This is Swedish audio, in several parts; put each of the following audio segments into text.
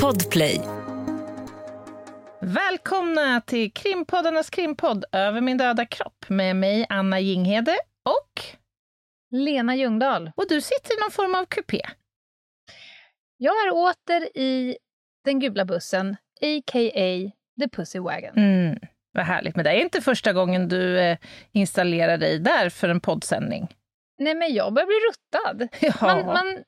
Podplay. Välkomna till krimpoddarnas krimpodd Över min döda kropp med mig Anna Jinghede och... Lena Ljungdahl. Och du sitter i någon form av kupé. Jag är åter i den gula bussen, a.k.a. The Pussy Wagon. Mm, vad härligt. Men det är inte första gången du eh, installerar dig där för en poddsändning. Nej, men jag börjar bli ruttad. Ja. Man, man,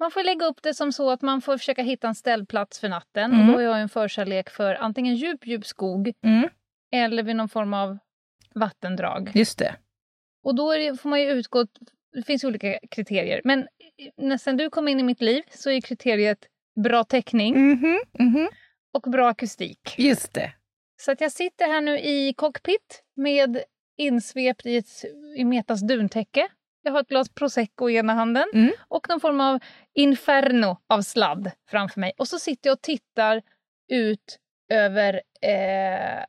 man får lägga upp det som så att man får försöka hitta en ställplats för natten. Mm. Och då har jag en förkärlek för antingen djup, djup skog Mm, eller vid någon form av vattendrag. just det. Och då det, får man ju utgå... Det finns olika kriterier. Men nästan du kom in i mitt liv så är kriteriet bra täckning Mhm, mhm. och bra akustik. Just det. Så att jag sitter här nu i cockpit med insvept i, ett, i Metas duntäcke. Jag har ett glas prosecco i ena handen Mm. och någon form av inferno av sladd framför mig. Och så sitter jag och tittar ut över... Eh,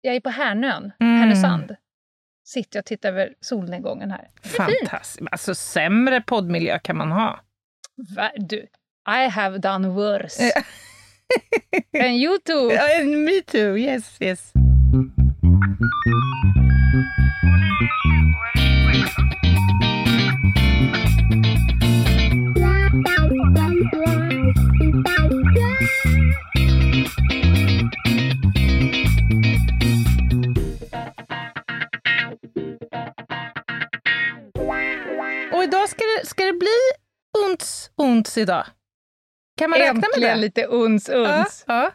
jag är på Härnön, Mm. Härnösand. Sitter jag och tittar över solnedgången här. Fint. Fantastiskt. Alltså sämre poddmiljö kan man ha. Va- Du, I have done worse. And you too. Ja, Me too, yes, yes. Bli ont, ont idag. Kan man räkna med det? Äntligen lite uns, uns. Ja, ja.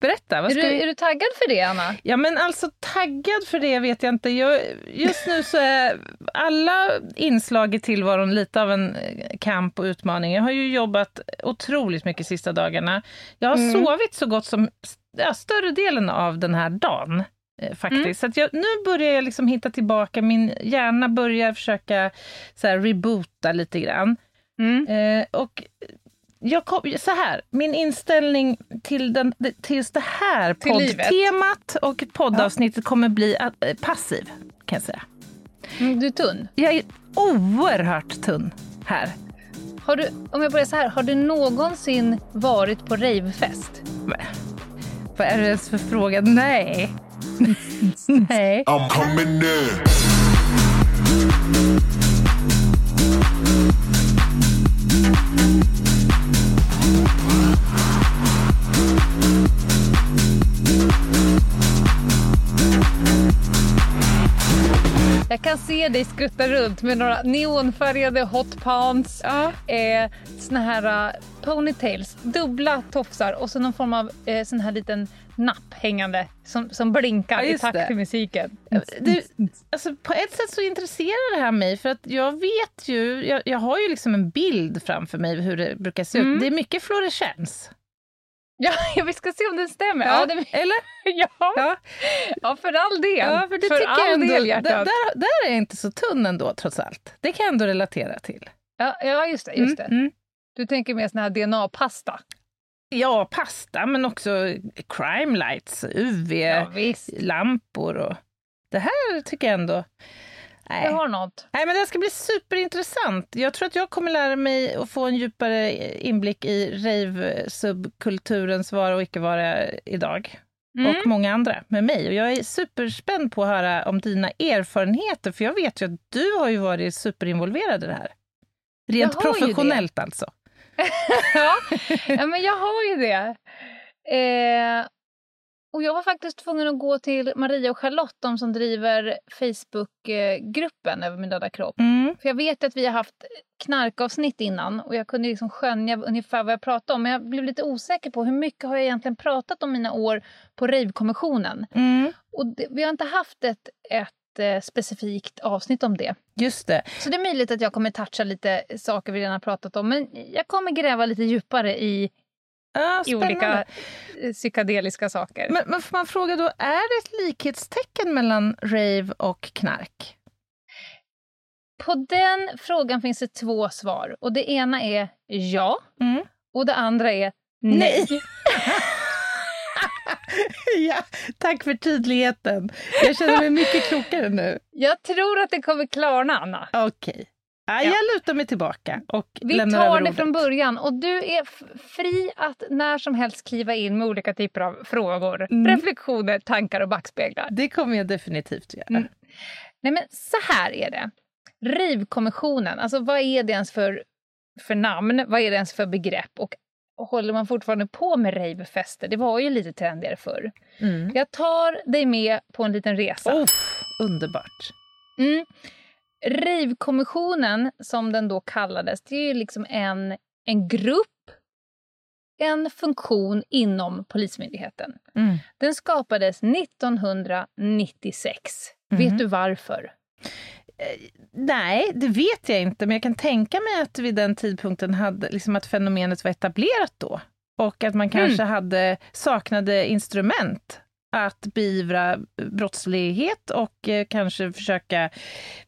Berätta. Vad Är, ska du, vi... är du taggad för det, Anna? Ja, men alltså taggad för det vet jag inte. Jag, just nu så är alla inslag i tillvaron lite av en eh, kamp och utmaning. Jag har ju jobbat otroligt mycket sista dagarna. Jag har Mm. sovit så gott som ja, större delen av den här dagen. Eh, Faktiskt. Mm. Så att jag, nu börjar jag liksom hitta tillbaka. Min hjärna börjar försöka så här, reboota lite grann. Mm. Eh, och jag kom, så här, min inställning till, den, till det här Till poddtemat och poddavsnittet kommer bli eh, passiv, kan jag säga. Mm, Du är tunn. Jag är oerhört tunn här. Har du, om jag börjar så här, har du någonsin varit på ravefest? Vad är det ens för fråga? Nej. Nej. I'm coming in. Jag kan se dig skutta runt med några neonfärgade hot pants, Ja. eh, såna här uh, ponytails, dubbla tofsar och så någon form av eh, sån här liten napp hängande som, som blinkar Ja, i takt det. till musiken. Du, alltså på ett sätt så intresserar det här mig för att jag vet ju, jag, jag har ju liksom en bild framför mig hur det brukar se Mm. ut. Det är mycket fluorescens. Ja, vi ska se om den stämmer. Ja, det, Eller? ja, Ja. ja för all del. Ja, för det för tycker all ändå, del, hjärtat. där, där är jag inte så tunn ändå, trots allt. Det kan jag ändå relatera till. Ja, ja, just det. Just det. Mm, mm. Du tänker mer sån här DNA-pasta? Ja, pasta, men också crime lights, UV-lampor visst. och... Det här tycker jag ändå... Nej. Jag har något. Nej, men det ska bli superintressant. Jag tror att jag kommer lära mig att få en djupare inblick i rave-subkulturens vara och icke vara idag. Mm. och många andra med mig. Och jag är superspänd på att höra om dina erfarenheter, för jag vet ju att du har ju varit superinvolverad i det här. Rent professionellt alltså. ja. men jag har ju det. Eh, och jag var faktiskt tvungen att gå till Maria och Charlotte, de som driver Facebookgruppen Över min döda kropp. Mm. För jag vet att vi har haft knarkavsnitt innan och jag kunde liksom skönja ungefär vad jag pratade om. Men jag blev lite osäker på hur mycket har jag egentligen pratat om mina år på Rave-kommissionen. Mm. Och det, vi har inte haft ett, ett eh, specifikt avsnitt om det. Just det. Så det är möjligt att jag kommer toucha lite saker vi redan har pratat om. Men jag kommer gräva lite djupare i, Ja, i olika eh, psykedeliska saker. Men, men får man fråga då, är det ett likhetstecken mellan rave och knark? På den frågan finns det två svar. Och Det ena är ja Mm. och det andra är nej. ja, tack för tydligheten. Jag känner mig mycket klokare nu. Jag tror att det kommer klarna, Anna. Okej. Ja, jag lutar mig tillbaka och Vi lämnar tar det ordet. från början och du är fri att när som helst kliva in med olika typer av frågor, Mm. reflektioner, tankar och backspeglar. Det kommer jag definitivt göra. Mm. Nej men så här är det. Rivkommissionen, alltså vad är det ens för, för namn? Vad är det ens för begrepp? Och håller man fortfarande på med rivefester? Det var ju lite trendigare förr. Mm. Jag tar dig med på en liten resa. Oh, underbart. Mm. Rivkommissionen, som den då kallades, det är ju liksom en, en grupp, en funktion inom Polismyndigheten. Mm. Den skapades 1996. Mhm. Vet du varför? Nej, det vet jag inte, men jag kan tänka mig att vid den tidpunkten hade, liksom att fenomenet var etablerat då. Och att man kanske hade, saknade instrument att beivra brottslighet och eh, kanske försöka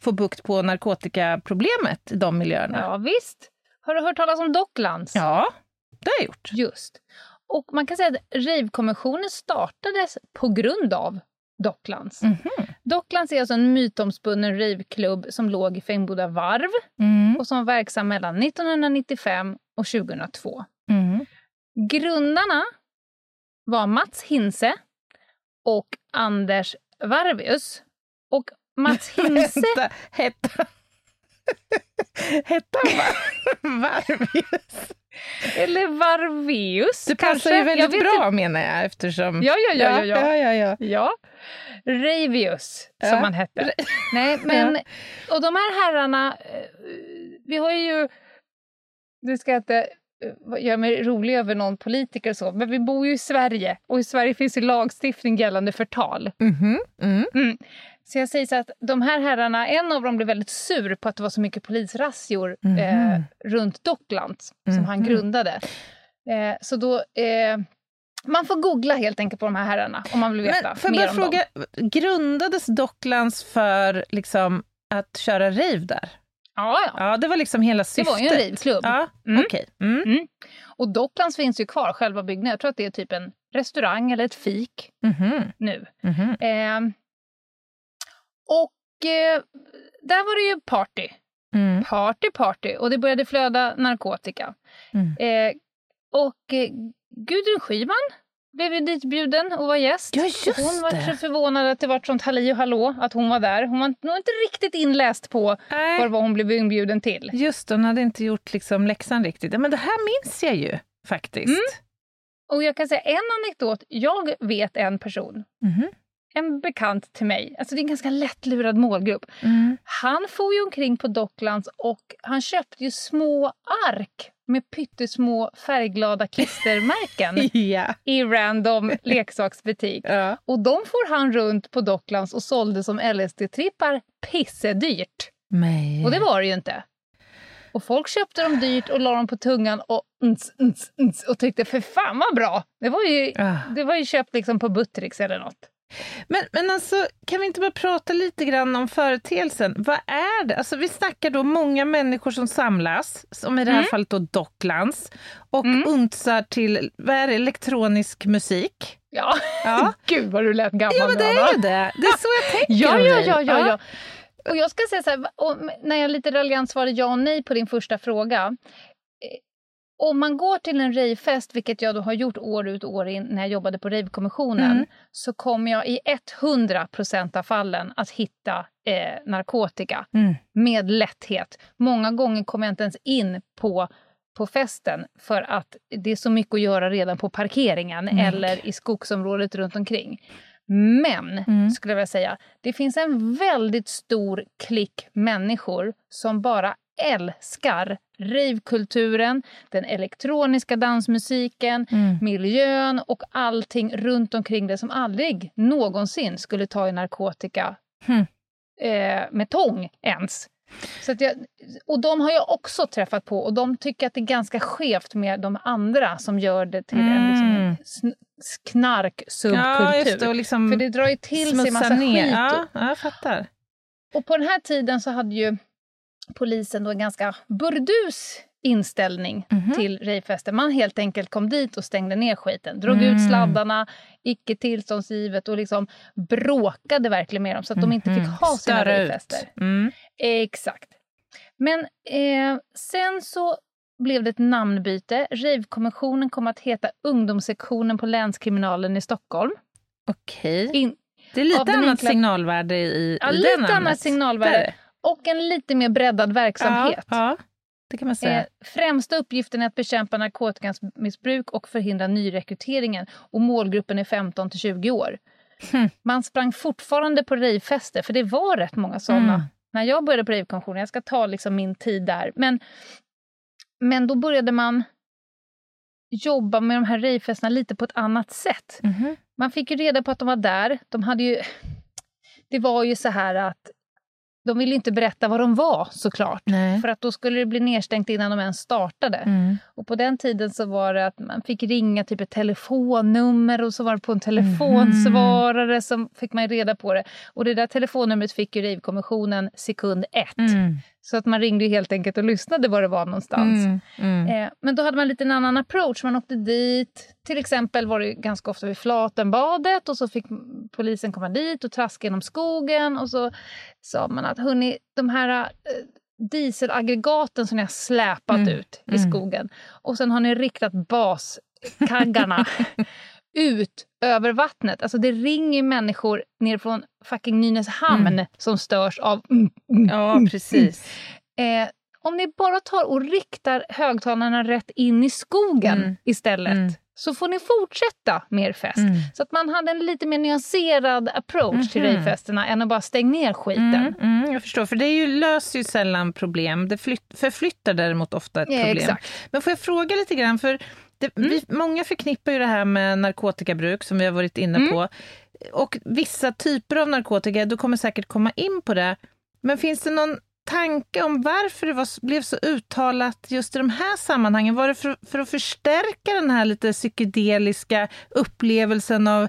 få bukt på narkotikaproblemet i de miljöerna. Ja, visst. Har du hört talas om Docklands? Ja, det har jag gjort. Just. Och man kan säga att Rivkommissionen startades på grund av Docklands. Mhm. Docklands är alltså en mytomspunnen rivklubb som låg i Finnboda varv Mm. och som var verksam mellan 1995 och 2002. Mm. Grundarna var Mats Hinse och Anders Varvius. Och Mats Hinse... Hette, hette han Var- Varvius? Eller Varveus Det kanske? passar ju Jag väldigt bra menar jag eftersom... Ja, ja, ja. ja, ja. ja, ja, ja. Ja. Ravius, som Ja. han hette. Nej, men, och de här herrarna, eh, vi har ju... Du ska inte eh, göra mig rolig över någon politiker och så, men vi bor ju i Sverige och i Sverige finns ju lagstiftning gällande förtal. Mhm, mm. Så jag säger så att de här herrarna, en av dem blev väldigt sur på att det var så mycket polisrazzior Mhm. eh, runt Docklands som han Mhm. grundade. Eh, så då... Eh, man får googla helt enkelt på de här herrarna om man vill veta Men jag mer om fråga, dem. grundades Docklands för liksom, att köra rave där? Ja, ja. Ja, det var liksom hela Det syftet. var ju en rivklubb. Ja, Mm. okej. Mm. Och Docklands finns ju kvar, själva byggnaden. Jag tror att det är typ en restaurang eller ett fik Mhm, nu. mhm. Eh, eh, där var det ju party. Mm. Party, party. Och det började flöda narkotika. Mm. Eh, och eh, Gudrun Schyman blev ju ditbjuden och var gäst. Ja, just hon var det. så förvånad att det var sånt halli och hallå att hon var där. Hon var nog inte riktigt inläst på Nej, vad det var hon blev inbjuden till. just det, hon hade inte gjort liksom läxan riktigt. Men det här minns jag ju faktiskt. Mm. Och jag kan säga en anekdot. Jag vet en person, Mhm. En bekant till mig. Alltså det är en ganska lättlurad målgrupp. Mm. Han får ju omkring på Docklands och han köpte ju små ark med pyttesmå färgglada klistermärken Ja. i random leksaksbutik. ja. Och de får han runt på Docklands och sålde som LSD-trippar pissedyrt. Nej. Och det var det ju inte. Och folk köpte dem dyrt och la dem på tungan och, ns, ns, ns, och tyckte för fan vad bra. Det var ju, Ah. det var ju köpt liksom på Buttericks eller något. Men, men alltså, kan vi inte bara prata lite grann om företeelsen? Vad är det? Alltså, vi snackar då många människor som samlas, som i det här Mm. fallet då Docklands, och Mm. untsar till vad är det, elektronisk musik. Ja, Ja. gud vad du lät gammal ja, men det är ju det. Det är så jag tänker Ja, ja, ja, ja, ja. Och jag ska säga så här, när jag lite raljant svarade ja och nej på din första fråga. Om man går till en rejfest, vilket jag då har gjort år ut och år in när jag jobbade på rejvkommissionen, Mm. så kommer jag i 100 procent av fallen att hitta eh, narkotika Mm. med lätthet. Många gånger kommer jag inte ens in på, på festen för att det är så mycket att göra redan på parkeringen Mm. eller i skogsområdet runt omkring. Men, Mm. skulle jag vilja säga, det finns en väldigt stor klick människor som bara älskar ravekulturen, den elektroniska dansmusiken, Mm. miljön och allting runt omkring det som aldrig någonsin skulle ta i narkotika Hmm. eh, med tång ens. Så jag, och de har jag också träffat på och de tycker att det är ganska skevt med de andra som gör det till en liksom, Mm. en sn- knarksubkultur. Ja. Och liksom För det drar ju till sig massa ner. skit. Ja, ja, jag fattar. Och på den här tiden så hade ju polisen då en ganska burdus inställning Mhm. till rejfester. Man helt enkelt kom dit och stängde ner skiten. Drog Mm. ut sladdarna, icke tillståndsgivet och liksom bråkade verkligen med dem så att de inte fick Mhm. ha sina Störa ut. rejfester. Mm. Exakt. Men eh, sen så blev det ett namnbyte. Rave-kommissionen kom att heta ungdomssektionen på länskriminalen i Stockholm. Okej. In, Det är lite annat enkla- signalvärde i, ja, i det lite namnet. annat signalvärde. Där. Och en lite mer breddad verksamhet. Ja, ja, det kan man säga. Eh, främsta uppgiften är att bekämpa narkotikamissbruk och förhindra nyrekryteringen. Och målgruppen är 15 till 20 år. Hmm. Man sprang fortfarande på rejfester, för det var rätt många såna. Mm. När jag började på rejvkonventionen, jag ska ta liksom min tid där. Men, men då började man jobba med de här rejfesterna lite på ett annat sätt. Mhm. Man fick ju reda på att de var där. De hade ju... Det var ju så här att de ville inte berätta vad de var såklart. Nej. För att då skulle det bli nedstängt innan de ens startade. Mm. Och på den tiden så var det att man fick ringa typ ett telefonnummer och så var det på en telefonsvarare som fick man reda på det. Och det där telefonnumret fick ju Rave-kommissionen sekund ett. Mm. Så att man ringde helt enkelt och lyssnade var det var någonstans. Mm. Mm. Eh, men då hade man lite en annan approach. Man åkte dit. Till exempel var det ganska ofta vid Flatenbadet och så fick polisen komma dit och traska genom skogen. Och så sa man att hörni, de här eh, dieselaggregaten som ni har släpat Mm. ut i Mm. skogen och sen har ni riktat baskaggarna ut över vattnet. Alltså det ringer människor ner från fucking Nynäshamn Mm. som störs av mm, mm, Ja, precis. Eh, om ni bara tar och riktar högtalarna rätt in i skogen Mm. istället Mm. så får ni fortsätta med er fest. Mm. Så att man hade en lite mer nyanserad approach till Mhm. ravefesterna än att bara stänga ner skiten. Jag förstår, för det är ju, löser ju sällan problem. Det flytt, förflyttar däremot ofta ett Ja, problem. exakt. Men får jag fråga lite grann, för det, Mm. vi, många förknippar ju det här med narkotikabruk som vi har varit inne Mm. på. Och vissa typer av narkotika, du kommer säkert komma in på det. Men finns det någon tanke om varför det var, blev så uttalat just i de här sammanhangen? Var det för, för att förstärka den här lite psykedeliska upplevelsen av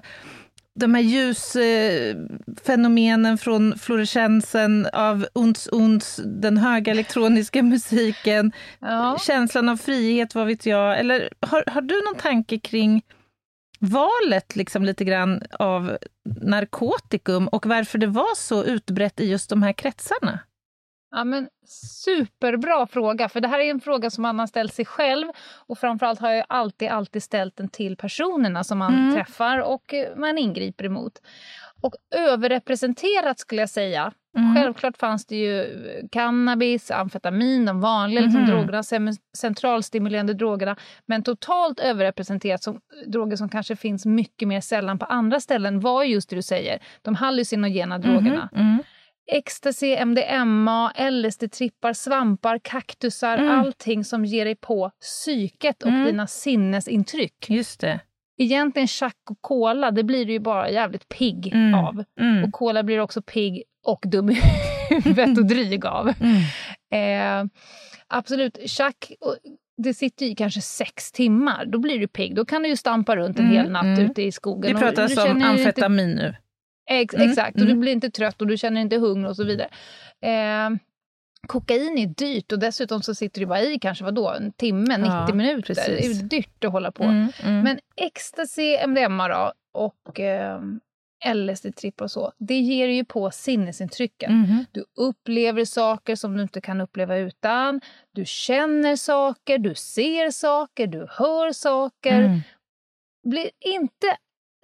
de här ljusfenomenen från fluorescensen av uns uns, den höga elektroniska musiken, Ja. känslan av frihet, vad vet jag? Eller har, har du någon tanke kring valet liksom lite grann av narkotikum och varför det var så utbrett i just de här kretsarna? Ja, men superbra fråga, för det här är en fråga som man har ställt sig själv och framförallt har jag alltid, alltid ställt den till personerna som man Mm. träffar och man ingriper emot. Och överrepresenterat skulle jag säga. Mm. Självklart fanns det ju cannabis, amfetamin, de vanliga liksom, Mhm. drogerna, centralstimulerande drogerna. Men totalt överrepresenterat som droger som kanske finns mycket mer sällan på andra ställen var just det du säger, de hallucinogena drogerna. Mhm, mm. Ecstasy, MDMA, LSD-trippar, svampar, kaktusar, Mm. allting som ger dig på psyket och Mm. dina sinnesintryck. Just det. Egentligen chack och cola, det blir du ju bara jävligt pigg Mm. av. Mm. Och cola blir också pigg och dum i huvudet och dryg av. Mm. Eh, absolut, chack, och det sitter i kanske sex timmar. Då blir du pigg. Då kan du ju stampa runt en Mm, hel natt mm. ute i skogen. Vi och pratar du alltså om känner ju inte amfetamin nu. Ex Mm, Exakt, och mm. du blir inte trött och du känner inte hunger och så vidare. Eh, kokain är dyrt och dessutom så sitter du bara i kanske vadå, en timme, 90 Ja, minuter. Det är precis. dyrt att hålla på. Mm, mm. Men ecstasy, MDMA då, och eh, LSD-tripp och så, det ger ju på sinnesintrycken. Mhm. Du upplever saker som du inte kan uppleva utan. Du känner saker, du ser saker, du hör saker Mm. blir inte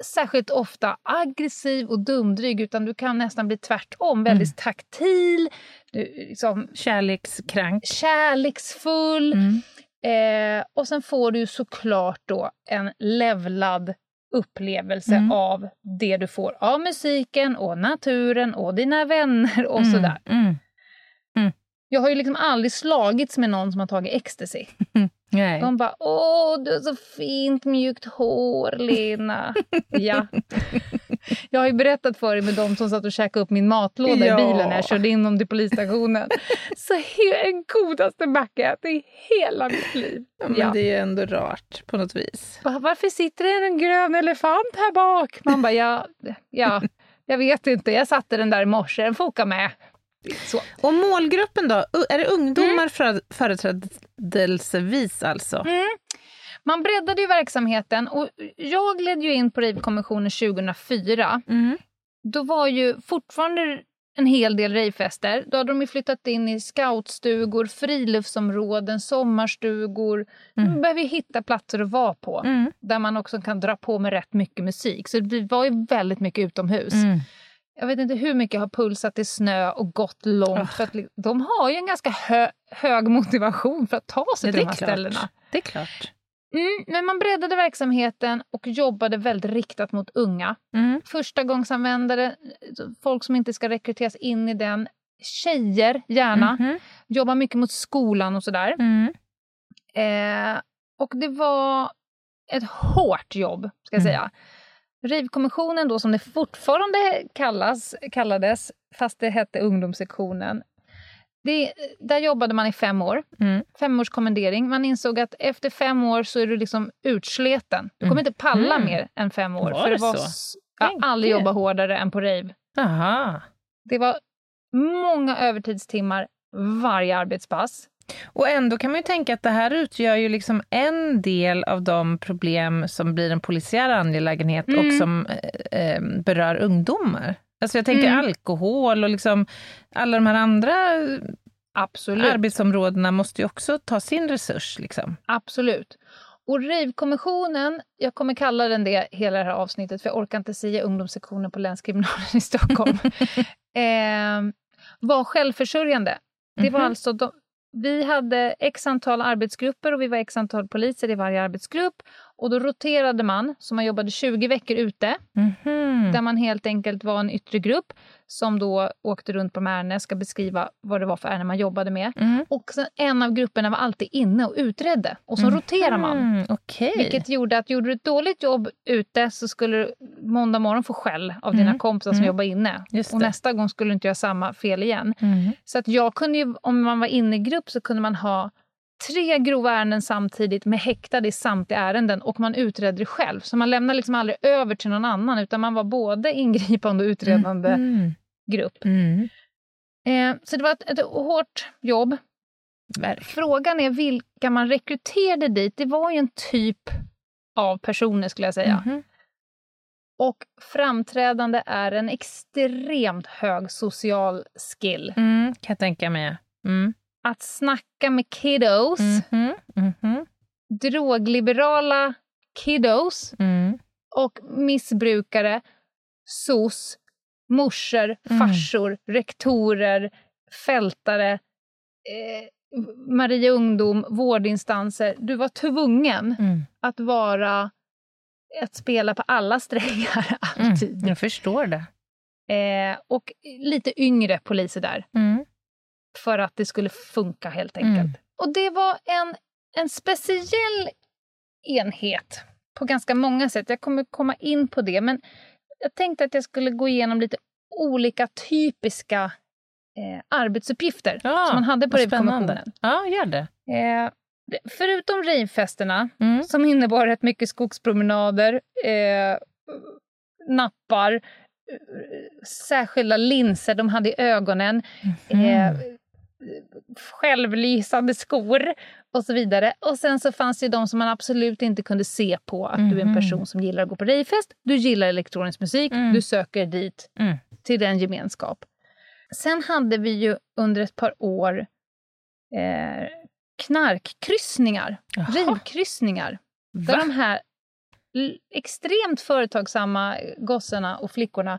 särskilt ofta aggressiv och dumdryg utan du kan nästan bli tvärtom, väldigt taktil, du, liksom, Kärlekskrank. kärleksfull. Mm. Eh, och sen får du såklart då en levlad upplevelse Mm. av det du får av musiken och naturen och dina vänner och Mm. sådär. Jag har ju liksom aldrig slagits med någon som har tagit ecstasy. Nej. De bara “Åh, du har så fint mjukt hår, Lena”. ja. Jag har ju berättat för dig med de som satt och käkade upp min matlåda Ja. i bilen när jag körde in dem till polisstationen. så den godaste macka jag ätit i hela mitt liv. Ja, men Ja. det är ju ändå rart på något vis. Va- Varför sitter det en grön elefant här bak? Man bara, ja, ja, jag vet inte. Jag satte den där i morse, den får åka med. Så. Och målgruppen då? Är det ungdomar Mm. för, företrädelsevis alltså? Man breddade ju verksamheten och jag gled ju in på Rave-kommissionen 2004. Mm. Då var ju fortfarande en hel del rejfester. Då hade de flyttat in i scoutstugor, friluftsområden, sommarstugor. Mm. Man behöver ju hitta platser att vara på Mm. där man också kan dra på med rätt mycket musik. Så det var ju väldigt mycket utomhus. Mm. Jag vet inte hur mycket har pulsat i snö och gått långt. För att de har ju en ganska hö hög motivation för att ta sig till de är här klart. ställena. Det är klart. Mm, men man breddade verksamheten och jobbade väldigt riktat mot unga. Mm. Förstagångsanvändare, folk som inte ska rekryteras in i den. Tjejer, gärna. Mhm. Jobbar mycket mot skolan och sådär. Mm. Eh, och det var ett hårt jobb, ska jag Mm. säga. Rivkommissionen då, som det fortfarande kallas, kallades, fast det hette ungdomssektionen. Det, där jobbade man i fem år. Mm. Femårskommendering. Man insåg att efter fem år så är du liksom utsleten. Du kommer inte palla Mm. mer än fem år. Var för det var så? Jag aldrig det. jobbat hårdare än på rave. Aha. Det var många övertidstimmar varje arbetspass. Och ändå kan man ju tänka att det här utgör ju liksom en del av de problem som blir en polisiär angelägenhet och Mm. som eh, eh, berör ungdomar. Alltså jag tänker Mm. alkohol och liksom alla de här andra Absolut. arbetsområdena måste ju också ta sin resurs. Liksom. Absolut. Och Rave-kommissionen, jag kommer kalla den det hela det här avsnittet, för jag orkar inte säga ungdomssektionen på länskriminalen i Stockholm, eh, var självförsörjande. Det var Mhm. alltså de, vi hade x antal arbetsgrupper och vi var x antal poliser i varje arbetsgrupp. Och då roterade man, så man jobbade 20 veckor ute, Mhm. där man helt enkelt var en yttre grupp som då åkte runt på de ärendena, jag ska beskriva vad det var för ärenden man jobbade med. Mm. Och sen en av grupperna var alltid inne och utredde. Och så roterar man. Mm, Okej. Vilket gjorde att gjorde du ett dåligt jobb ute så skulle du måndag morgon få skäll av dina Mm. kompisar som Mm. jobbar inne. Just Och det. nästa gång skulle du inte göra samma fel igen. Mm. Så att jag kunde ju, om man var inne i grupp så kunde man ha tre grova ärenden samtidigt med häktade i samtliga ärenden och man utredde det själv. Så man lämnade liksom aldrig över till någon annan utan man var både ingripande och utredande Mm. grupp. Mm. Eh, så det var ett, ett hårt jobb. Verkligen. Frågan är vilka man rekryterade dit. Det var ju en typ av personer skulle jag säga. Mhm. Och framträdande är en extremt hög social skill. Mm, kan jag tänka mig. Mm. Att snacka med kiddos, Mhm. Mhm. drogliberala kiddos Mm. och missbrukare, sos, morsor, Mm. farsor, rektorer, fältare, eh, Maria Ungdom, vårdinstanser. Du var tvungen Mm. att vara att spela på alla strängar Mm. alltid. Jag förstår det. Eh, och lite yngre poliser där, Mm. För att det skulle funka helt enkelt. Mm. Och det var en, en speciell enhet på ganska många sätt. Jag kommer komma in på det, men jag tänkte att jag skulle gå igenom lite olika typiska eh, arbetsuppgifter Ja, som man hade på. Rejvkommissionen. Ja, gör det. Eh, förutom rejvfesterna, Mm. som innebar rätt mycket skogspromenader, eh, nappar, eh, särskilda linser de hade i ögonen, Mm. eh, självlysande skor och så vidare. Och sen så fanns det ju de som man absolut inte kunde se på att du är en Mhm. person som gillar att gå på rejvfest, du gillar elektronisk musik, Mm. du söker dit Mm. till den gemenskap. Sen hade vi ju under ett par år eh, knarkkryssningar, Jaha. rivkryssningar. Där Va? de här extremt företagsamma gossarna och flickorna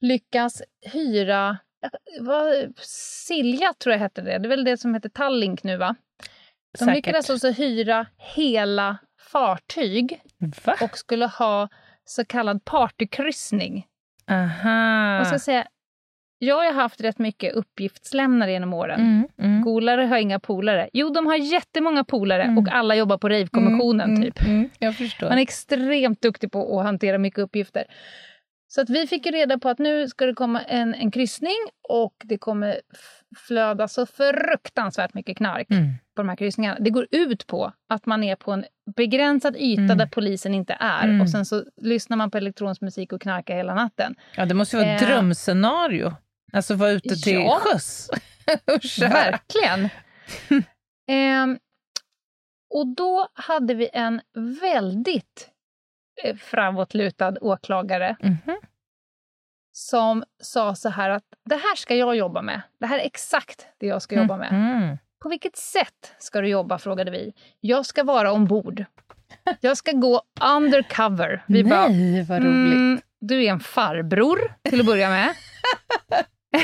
lyckas hyra vad, Silja tror jag hette det. Det är väl det som heter Tallink nu va? De Säkert. lyckades alltså hyra hela fartyg Va? och skulle ha så kallad partykryssning. Aha. Jag ska säga, jag har haft rätt mycket uppgiftslämnare genom åren. Mm, mm. Golare har inga polare. Jo, de har jättemånga polare Mm. och alla jobbar på rejvkommissionen Mm, typ. Mm, jag förstår. Man är extremt duktig på att hantera mycket uppgifter. Så att vi fick ju reda på att nu ska det komma en, en kryssning och det kommer flöda så fruktansvärt mycket knark Mm. på de här kryssningarna. Det går ut på att man är på en begränsad yta Mm. där polisen inte är Mm. och sen så lyssnar man på elektronisk musik och knarkar hela natten. Ja, det måste ju vara ett Eh. drömscenario. Alltså vara ute till Ja. sjöss och köra. Verkligen! Ehm, och då hade vi en väldigt eh, framåtlutad åklagare Mhm. som sa så här att det här ska jag jobba med. Det här är exakt det jag ska jobba med. Mm. På vilket sätt ska du jobba? frågade vi. Jag ska vara ombord. Jag ska gå undercover. Vi bara, Nej, vad roligt. Mm, du är en farbror, till att börja med.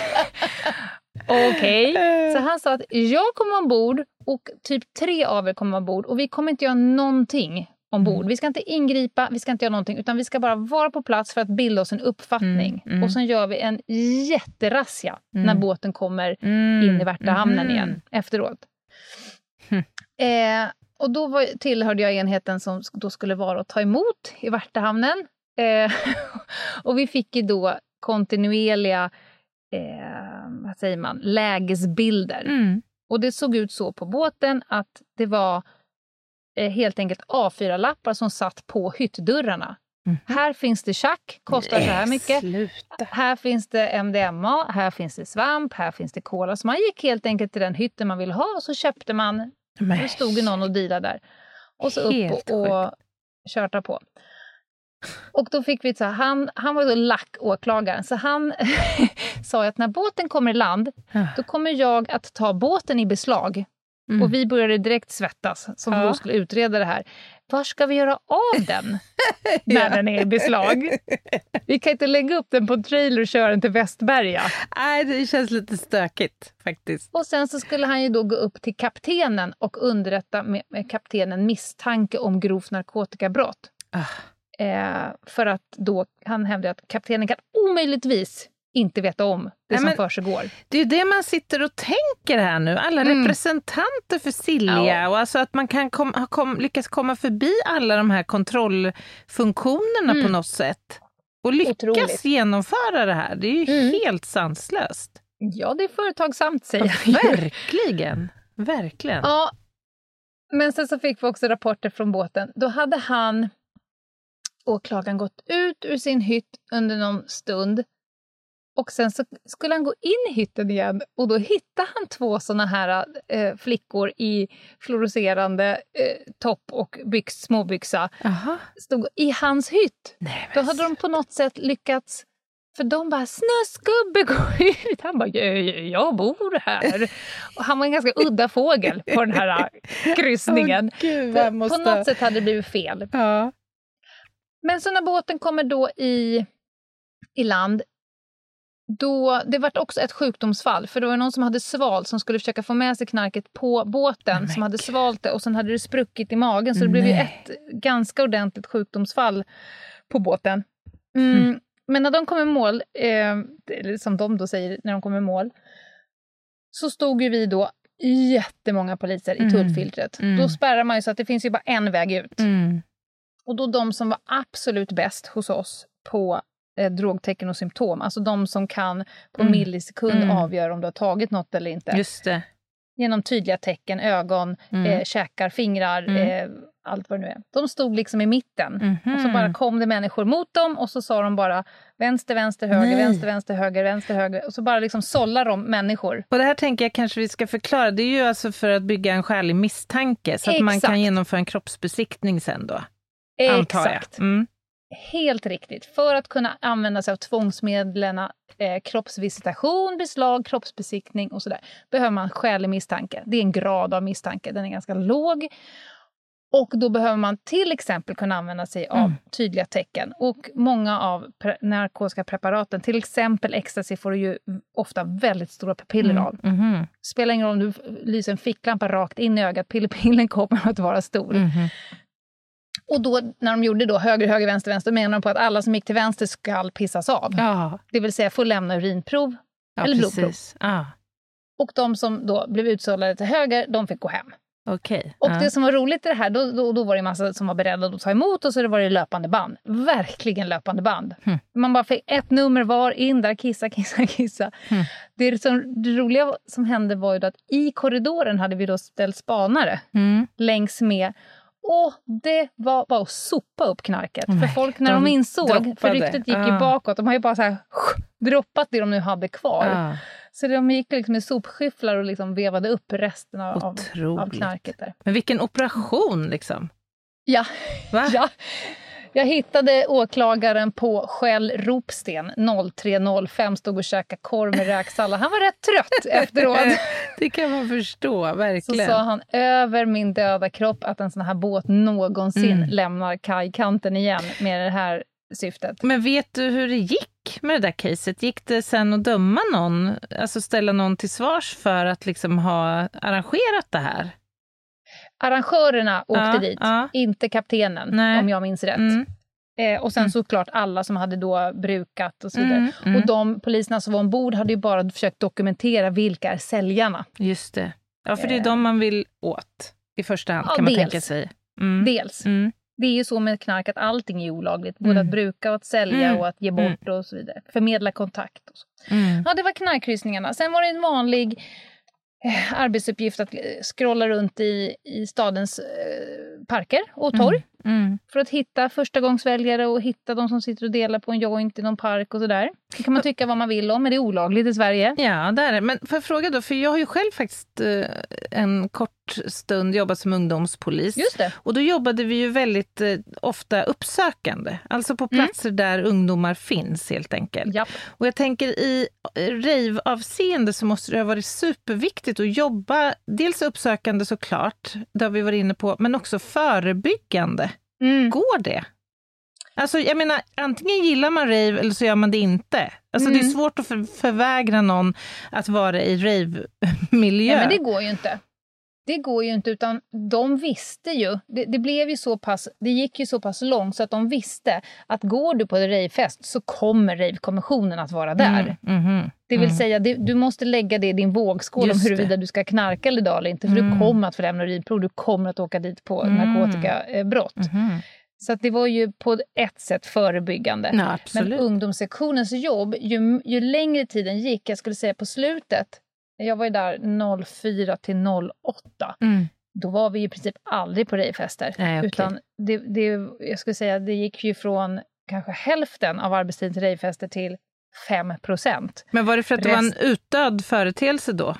Okej. Så han sa att jag kommer ombord och typ tre av er kommer ombord och vi kommer inte göra någonting ombord. Vi ska inte ingripa, vi ska inte göra någonting utan vi ska bara vara på plats för att bilda oss en uppfattning. Mm, mm. Och sen gör vi en jätterazzia när Mm. båten kommer Mm. in i Värtahamnen igen efteråt. Hm. Eh, och då var, tillhörde jag enheten som då skulle vara att ta emot i Värtahamnen. Eh, och vi fick ju då kontinuerliga eh, vad säger man, lägesbilder. Mm. Och det såg ut så på båten att det var helt enkelt A4-lappar som satt på hyttdörrarna. Mhm. Här finns det tjack, kostar så här Nej, mycket. Sluta. Här finns det MDMA, här finns det svamp, här finns det cola. Så man gick helt enkelt till den hytten man ville ha och så köpte man. Men, Det stod ju någon och dealade där. Och så upp och, och körta på. Och då fick vi så här, han, han var då lack, åklagaren, så han sa att när båten kommer i land, då kommer jag att ta båten i beslag. Mm. Och vi började direkt svettas, som Ja. då skulle utreda det här. Var ska vi göra av den när Ja. den är i beslag? Vi kan inte lägga upp den på en trailer och köra den till Västberga. Nej, det känns lite stökigt faktiskt. Och sen så skulle han ju då gå upp till kaptenen och underrätta med, med kaptenen misstanke om grovt narkotikabrott. Ah. Eh, för att då, han hävdade att kaptenen kan omöjligtvis inte veta om det Nej, som men- försiggår. Det är ju det man sitter och tänker här nu. Alla Mm. representanter för Silja Ja. och alltså att man kan kom, ha kom, lyckas komma förbi alla de här kontrollfunktionerna Mm. på något sätt. Och lyckas Otroligt. genomföra det här. Det är ju Mm. helt sanslöst. Ja, det är företagsamt säger Ja, jag verkligen. Verkligen. Ja, men sen så fick vi också rapporter från båten. Då hade han, åklagaren, gått ut ur sin hytt under någon stund. Och sen så skulle han gå in i hytten igen och då hittade han två såna här eh, flickor i fluorescerande eh, topp och byx, småbyxa. Jaha. Stod i hans hytt. Nej, Då hade de på något sätt lyckats för de bara “snuskgubbe, gå ut!” Han bara “Jag bor här”. Och han var en ganska udda fågel på den här äh, kryssningen. Åh, gud, måste... På något sätt hade det blivit fel. Ja. Men så när båten kommer då i, i land, då, det vart också ett sjukdomsfall. För det var någon som hade svalt som skulle försöka få med sig knarket på båten. Men som hade svalt det och sen hade det spruckit i magen. Så det blev ju Nej. ett ganska ordentligt sjukdomsfall på båten. Mm. Men när de kom i mål, eh, som de då säger när de kom i mål, så stod ju vi då jättemånga poliser i Mm. tullfiltret. Mm. Då spärrar man ju så att det finns ju bara en väg ut. Mm. Och då de som var absolut bäst hos oss på eh, drogtecken och symptom, alltså de som kan på Mm. millisekund Mm. avgöra om du har tagit något eller inte. Just det. Genom tydliga tecken, ögon, Mm. eh, käkar, fingrar, Mm. eh, allt vad det nu är. De stod liksom i mitten. Mhm. Och så bara kom det människor mot dem och så sa de bara vänster, vänster, höger, Nej. vänster, vänster, höger, vänster, höger. Och så bara liksom sållar de människor. Och det här tänker jag kanske vi ska förklara. Det är ju alltså för att bygga en skälig misstanke så att man Exakt. kan genomföra en kroppsbesiktning sen då. Exakt. Mm. Helt riktigt. För att kunna använda sig av tvångsmedlen, eh, kroppsvisitation, beslag, kroppsbesiktning och sådär, behöver man skälig misstanke. Det är en grad av misstanke, den är ganska låg. Och då behöver man till exempel kunna använda sig av Mm. tydliga tecken. Och många av pre- narkotiska preparaten, till exempel ecstasy, får du ju ofta väldigt stora pupiller av. Mhm. Spelar ingen roll om du lyser en ficklampa rakt in i ögat, pillen kommer att vara stor. Mhm. Och då, när de gjorde då höger, höger, vänster, vänster, menar de på att alla som gick till vänster ska pissas av. Ja, Det vill säga få lämna urinprov. ja Eller blodprov. precis. Ja, Och de som då blev utsållade till höger, de fick gå hem. Okej. Och det som var roligt i det här, då, då, då var det en massa som var beredda att ta emot och så var det löpande band. Verkligen löpande band. Hmm. Man bara fick ett nummer var, in där, kissa, kissa, kissa. Hmm. Det, som, det roliga som hände var ju att i korridoren hade vi då ställt spanare Mm. längs med. Och det var bara att sopa upp knarket. Nej, för folk, när de, de insåg, för droppade. ryktet gick ju Ah. bakåt, de har ju bara så här, droppat det de nu hade kvar. Ja, Så de gick liksom med sopskyfflar och liksom vevade upp resten av, av, av knarket där. Men vilken operation liksom. Ja, Va? ja. Jag hittade åklagaren på Shell Ropsten 03.05, stod och käkade korv med räksallad. Han var rätt trött efteråt. det kan man förstå, verkligen. Så sa han över min döda kropp att en sån här båt någonsin mm. lämnar kajkanten igen med det här syftet. Men vet du hur det gick med det där caset? Gick det sen att döma någon, alltså ställa någon till svars för att liksom ha arrangerat det här? Arrangörerna åkte ja, dit, ja. inte kaptenen, Nej. om jag minns rätt. Mm. Eh, och sen mm. såklart alla som hade då brukat och så vidare. Mm, mm. Och de poliserna som var ombord hade ju bara försökt dokumentera vilka är säljarna. Just det. Ja, för det är eh. de man vill åt i första hand, ja, kan man dels. tänka sig. Mm. Dels. Mm. Det är ju så med knark att allting är olagligt. Både att bruka och att sälja och att ge bort och så vidare. Förmedla kontakt. Och så. Ja, det var knarkkryssningarna. Sen var det en vanlig arbetsuppgift att eh, scrolla runt i, i stadens eh, parker och torg. Mm. Mm. För att hitta förstagångsväljare och hitta de som sitter och delar på en joint i någon park och sådär. Det kan man tycka vad man vill om, men det är olagligt i Sverige. Ja, det är det. Men får jag fråga då, för jag har ju själv faktiskt eh, en kort stund jobbat som ungdomspolis. Just det. Och då jobbade vi ju väldigt eh, ofta uppsökande, alltså på mm. platser mm. där ungdomar finns helt enkelt. Japp. Och jag tänker i rave-avseende så måste det ha varit superviktigt att jobba, dels uppsökande såklart, det har vi varit inne på, men också förebyggande. Mm. Går det? Alltså, jag menar, antingen gillar man rave eller så gör man det inte. Alltså, mm. Det är mm. svårt att för, förvägra någon att vara i rave-miljö. Ja, men det går ju inte. Det går ju inte, utan de visste ju. Det, det, blev ju så pass, det gick ju så pass långt så att de visste att går du på ravefest så kommer ravekommissionen att vara där. Mm, mm, det vill mm. säga, det, du måste lägga det i din vågskål Just om huruvida det. du ska knarka eller inte. För du mm. kommer att få lämna urinprov, du kommer att åka dit på mm. narkotikabrott. Mm-hmm. Så det var ju på ett sätt förebyggande. Ja, Men ungdomssektionens jobb, ju, ju längre tiden gick, jag skulle säga på slutet, jag var ju där 04 till 08. Mm. Då var vi i princip aldrig på rejfester. Okay. Utan det, det, jag skulle säga, det gick ju från kanske hälften av arbetstiden till rejfester till 5 procent. Men var det för att Rest... det var en utdöd företeelse då?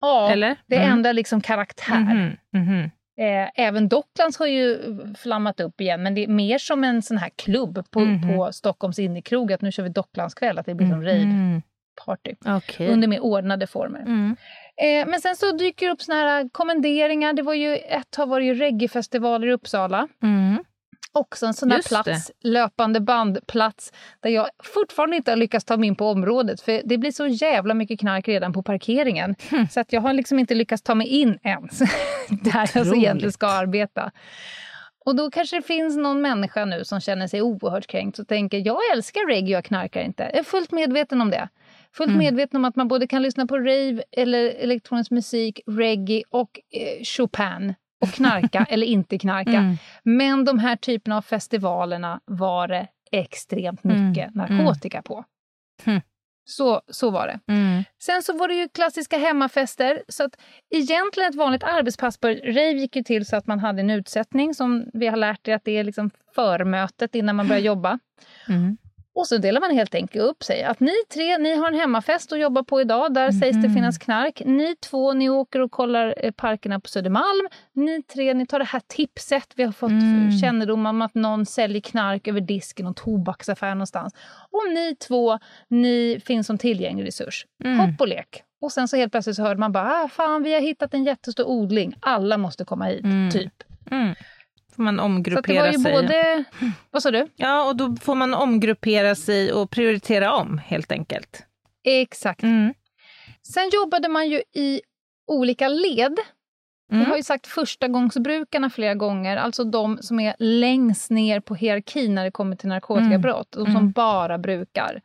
Ja, Eller? det mm. ändrar liksom karaktär. Mm -hmm. Eh, även Docklands har ju flammat upp igen, men det är mer som en sån här klubb på, mm. på Stockholms innekrog, att nu kör vi Docklandskväll, att det blir som mm. party okay. under mer ordnade former. Mm. Eh, men sen så dyker det upp såna här kommenderingar. Det var ju, ett tag var det ju reggaefestivaler i Uppsala. Mm också en sån här plats, det. löpande bandplats, där jag fortfarande inte har lyckats ta mig in på området. För det blir så jävla mycket knark redan på parkeringen. Mm. Så att jag har liksom inte lyckats ta mig in ens, där jag så egentligen ska arbeta. Och då kanske det finns någon människa nu som känner sig oerhört kränkt och tänker jag älskar reggae, jag knarkar inte. Jag är fullt medveten om det. Fullt mm. medveten om att man både kan lyssna på rave eller elektronisk musik, reggae och eh, Chopin och knarka eller inte knarka. Mm. Men de här typerna av festivalerna var det extremt mycket mm. narkotika på. Mm. Så, så var det. Mm. Sen så var det ju klassiska hemmafester. Så att egentligen ett vanligt arbetspass på rave gick ju till så att man hade en utsättning som vi har lärt er att det är liksom förmötet innan man börjar jobba. Och så delar man helt enkelt upp sig. Att ni tre, ni har en hemmafest att jobba på idag. Där mm. sägs det mhm. finnas knark. Ni två, ni åker och kollar eh, parkerna på Södermalm. Ni tre, ni tar det här tipset. Vi har fått mm. kännedom om att någon säljer knark över disken och tobaksaffär någonstans. Och ni två, ni finns som tillgänglig resurs. Mm. Hopp och lek. Och sen så helt plötsligt så hörde man bara, ah, fan vi har hittat en jättestor odling. Alla måste komma hit, mm. typ. Mm får man omgruppera så det var ju sig. Både... Vad sa du? Ja, och då får man omgruppera sig och prioritera om helt enkelt. Exakt. Mm. Sen jobbade man ju i olika led. Mm. Jag har ju sagt förstagångsbrukarna flera gånger, alltså de som är längst ner på hierarkin när det kommer till narkotikabrott, mm. de som mm. bara brukar.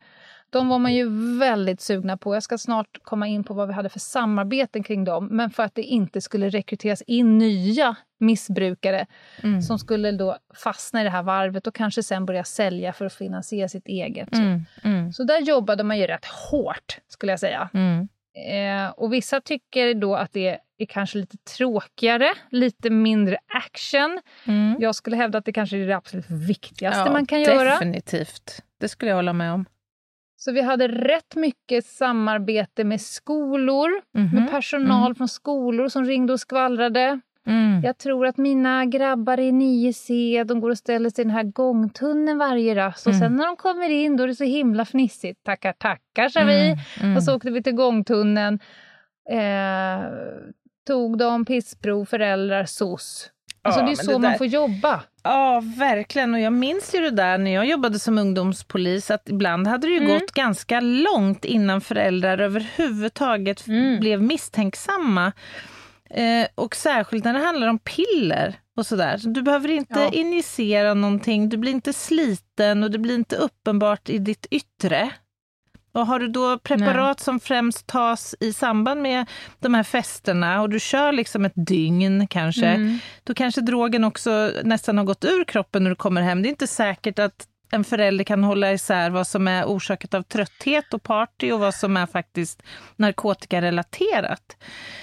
De var man ju väldigt sugna på. Jag ska snart komma in på vad vi hade för samarbeten kring dem. Men för att det inte skulle rekryteras in nya missbrukare mm. som skulle då fastna i det här varvet och kanske sen börja sälja för att finansiera sitt eget. Mm. Mm. Så där jobbade man ju rätt hårt, skulle jag säga. Mm. Eh, och vissa tycker då att det är kanske lite tråkigare, lite mindre action. Mm. Jag skulle hävda att det kanske är det absolut viktigaste ja, man kan definitivt. göra. Definitivt. Det skulle jag hålla med om. Så vi hade rätt mycket samarbete med skolor, mm -hmm. med personal mm. från skolor som ringde och skvallrade. Mm. Jag tror att mina grabbar i 9C, de går och ställer sig i den här gångtunneln varje rast. Och Mm. sen när de kommer in då är det så himla fnissigt. Tackar, tackar, sa vi. Mm. Mm. Och så åkte vi till gångtunneln. Eh, tog de pissprov, föräldrar, SOS. Alltså Ja, det är så det man där- får jobba. Ja, verkligen. Och jag minns ju det där när jag jobbade som ungdomspolis att ibland hade det ju Mm. gått ganska långt innan föräldrar överhuvudtaget Mm. blev misstänksamma. Eh, och särskilt när det handlar om piller och sådär. Så du behöver inte Ja. injicera någonting, du blir inte sliten och det blir inte uppenbart i ditt yttre. Och har du då preparat som främst tas i samband med de här festerna och du kör liksom ett dygn kanske, Mm. då kanske drogen också nästan har gått ur kroppen när du kommer hem. Det är inte säkert att en förälder kan hålla isär vad som är orsakat av trötthet och party och vad som är faktiskt narkotikarelaterat.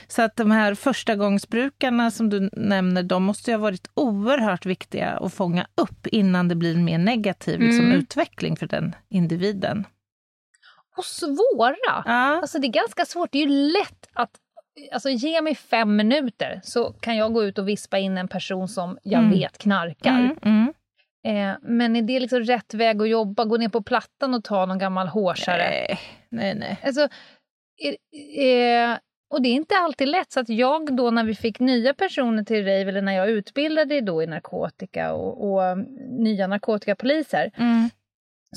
Så att de här förstagångsbrukarna som du nämner, de måste ju ha varit oerhört viktiga att fånga upp innan det blir en mer negativ liksom, Mm. utveckling för den individen. Och svåra. Ja. Alltså det är ganska svårt. Det är ju lätt att... Alltså ge mig fem minuter så kan jag gå ut och vispa in en person som jag Mm. vet knarkar. Mm, mm. Eh, men är det liksom rätt väg att jobba? Gå ner på plattan och ta någon gammal hårsare? Nej, nej, nej. Alltså, eh, och det är inte alltid lätt. Så att jag då när vi fick nya personer till rave, eller när jag utbildade då i narkotika och, och um, nya narkotikapoliser, Mm,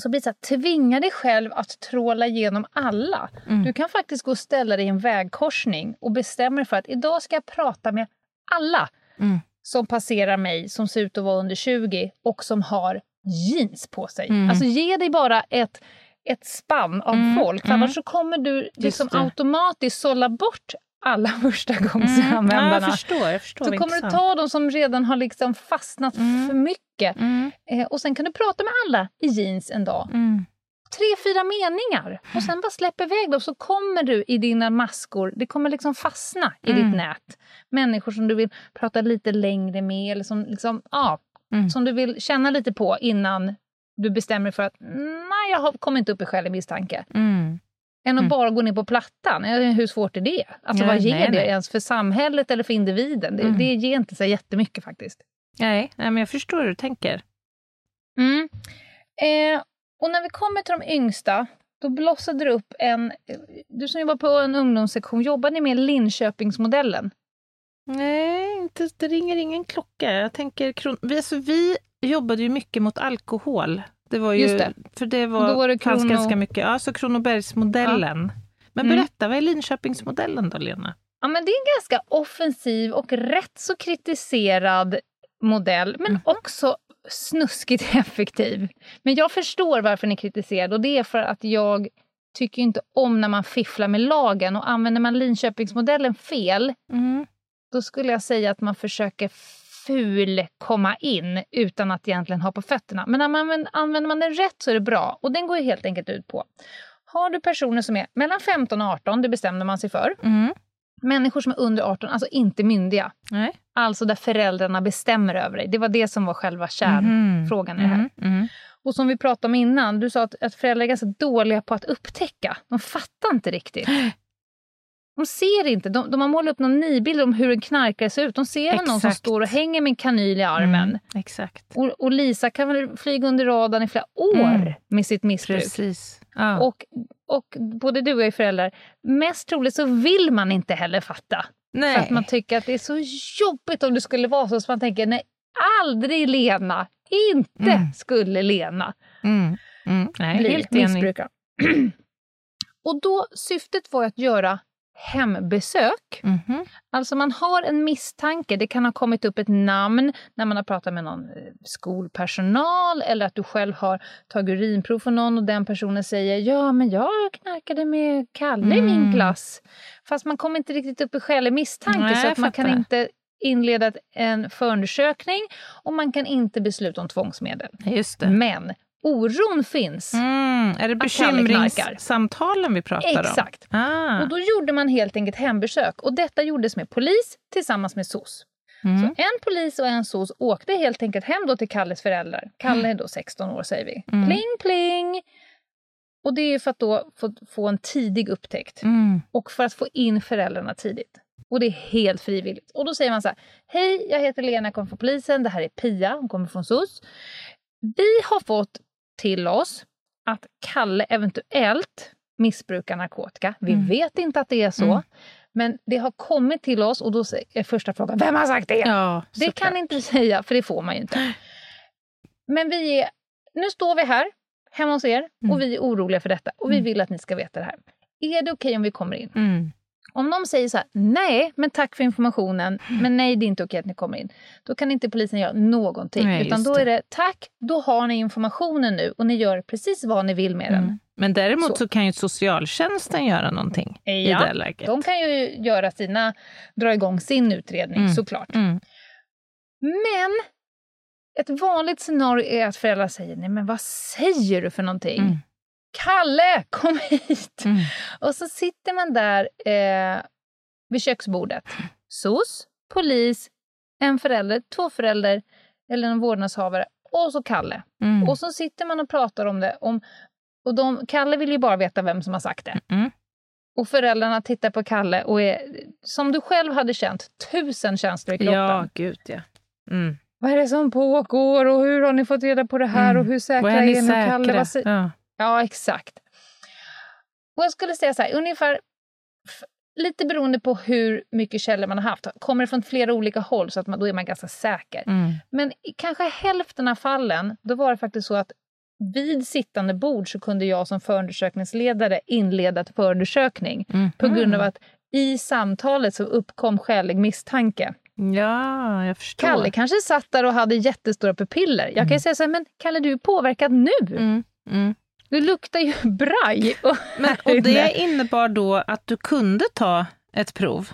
så blir det så här, tvinga dig själv att tråla igenom alla. mm. Du kan faktiskt gå och ställa dig i en vägkorsning och bestämma dig för att idag ska jag prata med alla Mm. som passerar mig, som ser ut att vara under 20 och som har jeans på sig. Mm. Alltså ge dig bara ett, ett spann av Mm, folk, för mm. annars så kommer du liksom automatiskt sålla bort alla Mm. Ja, förstagångsanvändarna. jag förstår. Jag förstår så kommer du ta de som redan har liksom fastnat Mm. för mycket. Mm, Eh, och sen kan du prata med alla i jeans en dag. mm. Tre, fyra meningar. Och sen bara släpp iväg dem så kommer du i dina maskor, det kommer liksom fastna i Mm. ditt nät. Människor som du vill prata lite längre med eller som, liksom, ja, Mm. som du vill känna lite på innan du bestämmer dig för att nej, jag kommer inte upp i skälig misstanke. Mm. Än att Mm. bara gå ner på plattan. Hur svårt är det? Alltså Ja, vad ger nej, det nej. ens för samhället eller för individen? Det, Mm. det ger inte så jättemycket faktiskt. Nej, nej, men jag förstår hur du tänker. Mm. Eh, och när vi kommer till de yngsta, då blossade det upp en... Du som jobbar på en ungdomssektion, jobbar ni med Linköpingsmodellen? Nej, inte, det ringer ingen klocka. Jag tänker, kron- vi, alltså, vi jobbade ju mycket mot alkohol. Det var ju, Just det. För det Och var, då var det Krono- ganska mycket. Ja, så Kronobergsmodellen. Men Mm. berätta, vad är Linköpingsmodellen då, Lena? Ja, men det är en ganska offensiv och rätt så kritiserad modell, men Mhm. också snuskigt effektiv. Men jag förstår varför ni kritiserar och det är för att jag tycker inte om när man fifflar med lagen och använder man Linköpingsmodellen fel, Mm. då skulle jag säga att man försöker ful komma in utan att egentligen ha på fötterna. Men när man använder, använder man den rätt så är det bra. Och den går ju helt enkelt ut på, har du personer som är mellan 15 och 18, det bestämde man sig för. Mm. Människor som är under 18, alltså inte myndiga. Nej. Alltså där föräldrarna bestämmer över dig. Det var det som var själva kärnfrågan i det här. Mm. Mm. Och som vi pratade om innan, du sa att, att föräldrar är ganska dåliga på att upptäcka. De fattar inte riktigt. De ser inte. De, de har målat upp någon nidbild om hur en knarkare ser ut. De ser väl någon som Exakt. står och hänger med en kanyl i armen. Mm. Exakt. Och, och Lisa kan väl flyga under radarn i flera år Mm. med sitt missbruk. Precis. Ja. Och, och både du och jag är föräldrar. Mest troligt så vill man inte heller fatta. Nej. För att man tycker att det är så jobbigt om det skulle vara så. Så man tänker, nej, aldrig Lena. Inte Mm. skulle Lena mm. Mm. Nej, bli helt missbrukare. och då, syftet var att göra hembesök. Mhm. Alltså man har en misstanke, det kan ha kommit upp ett namn när man har pratat med någon eh, skolpersonal eller att du själv har tagit urinprov för någon och den personen säger ja men jag knarkade med Kalle i min Mm. klass. Fast man kommer inte riktigt upp i skälig misstanke Nej, så att man kan inte inleda en förundersökning och man kan inte besluta om tvångsmedel. Men oron finns. Mm. Är det bekymringssamtalen vi pratar om? Exakt. Ah. Och då gjorde man helt enkelt hembesök och detta gjordes med polis tillsammans med SOS. Mm. Så en polis och en SOS åkte helt enkelt hem då till Kalles föräldrar. Kalle är då 16 år säger vi. Mm. Pling pling! Och det är för att då få, få en tidig upptäckt Mm. och för att få in föräldrarna tidigt. Och det är helt frivilligt. Och då säger man så här, hej, jag heter Lena, jag kommer från polisen, det här är Pia, hon kommer från SOS. Vi har fått till oss att Kalle eventuellt missbrukar narkotika. Vi Mm. vet inte att det är så. Mm. Men det har kommit till oss och då är första frågan, vem har sagt det? Ja, Det kan inte säga, för det får man ju inte. Men vi är, nu står vi här, hemma hos er, Mm. och vi är oroliga för detta. Och vi Mm. vill att ni ska veta det här. Är det okej om vi kommer in? Mm. Om de säger så här, nej, men tack för informationen, men nej, det är inte okej att ni kommer in. Då kan inte polisen göra någonting. Nej, utan då är det, tack, då har ni informationen nu och ni gör precis vad ni vill med den. Mm. Men däremot så. Så. kan ju socialtjänsten göra någonting Ja, i det läget. De kan ju göra sina, dra igång sin utredning Mm. såklart. Mm. Men ett vanligt scenario är att föräldrar säger, nej men vad säger du för någonting? Mm. Kalle, kom hit! Mm. Och så sitter man där eh, vid köksbordet. SOS, polis, en förälder, två föräldrar eller en vårdnadshavare och så Kalle. Mm. Och så sitter man och pratar om det. Om, och de, Kalle vill ju bara veta vem som har sagt det. Mm. Och föräldrarna tittar på Kalle och är, som du själv hade känt, tusen känslor i kroppen. Ja, gud ja. Mm. Vad är det som pågår och hur har ni fått reda på det här Mm. och hur säkra Och är ni? Och Kalle, säkra? vad Ja. Ja, exakt. Och jag skulle säga så här, ungefär lite beroende på hur mycket källor man har haft. Kommer det från flera olika håll så att man, då är man ganska säker. Mm. Men i kanske hälften av fallen, då var det faktiskt så att vid sittande bord så kunde jag som förundersökningsledare inleda ett förundersökning Mm. på grund av att i samtalet så uppkom skälig misstanke. Ja, jag förstår. Kalle kanske satt där och hade jättestora pupiller. Jag kan ju säga så här, men Kalle du är påverkad nu. Mm. Du luktar ju braj. Och, Men, och det innebar då att du kunde ta ett prov?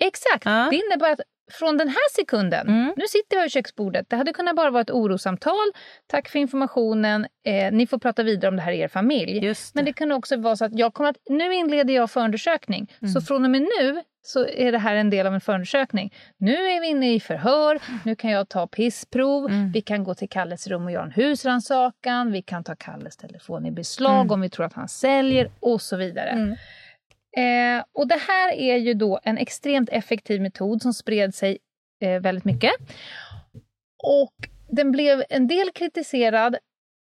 Exakt. Ja. Det innebär att från den här sekunden, Mm. nu sitter vi vid köksbordet, det hade kunnat bara vara ett orosamtal. Tack för informationen, eh, ni får prata vidare om det här i er familj. Det. Men det kan också vara så att jag kommer att, nu inleder jag förundersökning. Mm. Så från och med nu så är det här en del av en förundersökning. Nu är vi inne i förhör, nu kan jag ta pissprov, Mm. vi kan gå till Kalles rum och göra en husrannsakan, vi kan ta Kalles telefon i beslag Mm. om vi tror att han säljer och så vidare. Mm. Eh, och det här är ju då en extremt effektiv metod som spred sig eh, väldigt mycket. Och den blev en del kritiserad.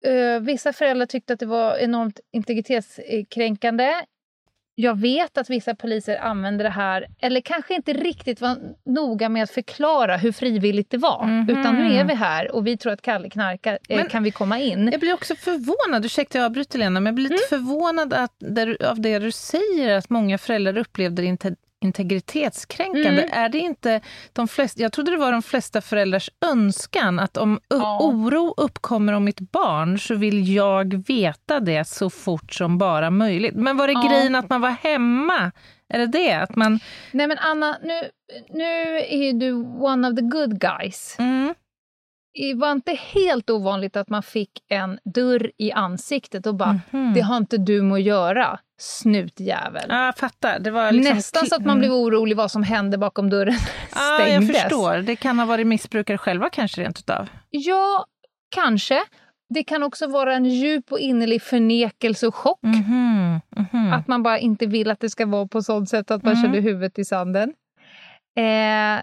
Eh, vissa föräldrar tyckte att det var enormt integritetskränkande. Jag vet att vissa poliser använder det här, eller kanske inte riktigt var noga med att förklara hur frivilligt det var. Mhm. Utan nu är vi här och vi tror att Kalle knarkar, eh, Men- kan vi komma in? Jag blir också förvånad, ursäkta jag avbryter Lena, men jag blir lite Mm. förvånad att, där, av det du säger, att många föräldrar upplevde det inte integritetskränkande. Mm. Är det inte de flesta, jag trodde det var de flesta föräldrars önskan att om Ja. oro uppkommer om mitt barn så vill jag veta det så fort som bara möjligt. Men var det Ja. grejen att man var hemma? Är det det? Att man... Nej men Anna, nu, nu är du one of the good guys. Mm, Det var inte helt ovanligt att man fick en dörr i ansiktet och bara mhm. “det har inte du med att göra, snutjävel”. Ja, jag fattar. Det var liksom Nästan så att man Mm. blev orolig vad som hände bakom dörren jag stängdes. förstår. Det kan ha varit missbrukare själva kanske rent utav. Ja, kanske. Det kan också vara en djup och innerlig förnekelse och chock. Mhm, mhm. Att man bara inte vill att det ska vara på sånt sätt att man Mm. känner huvudet i sanden. Eh,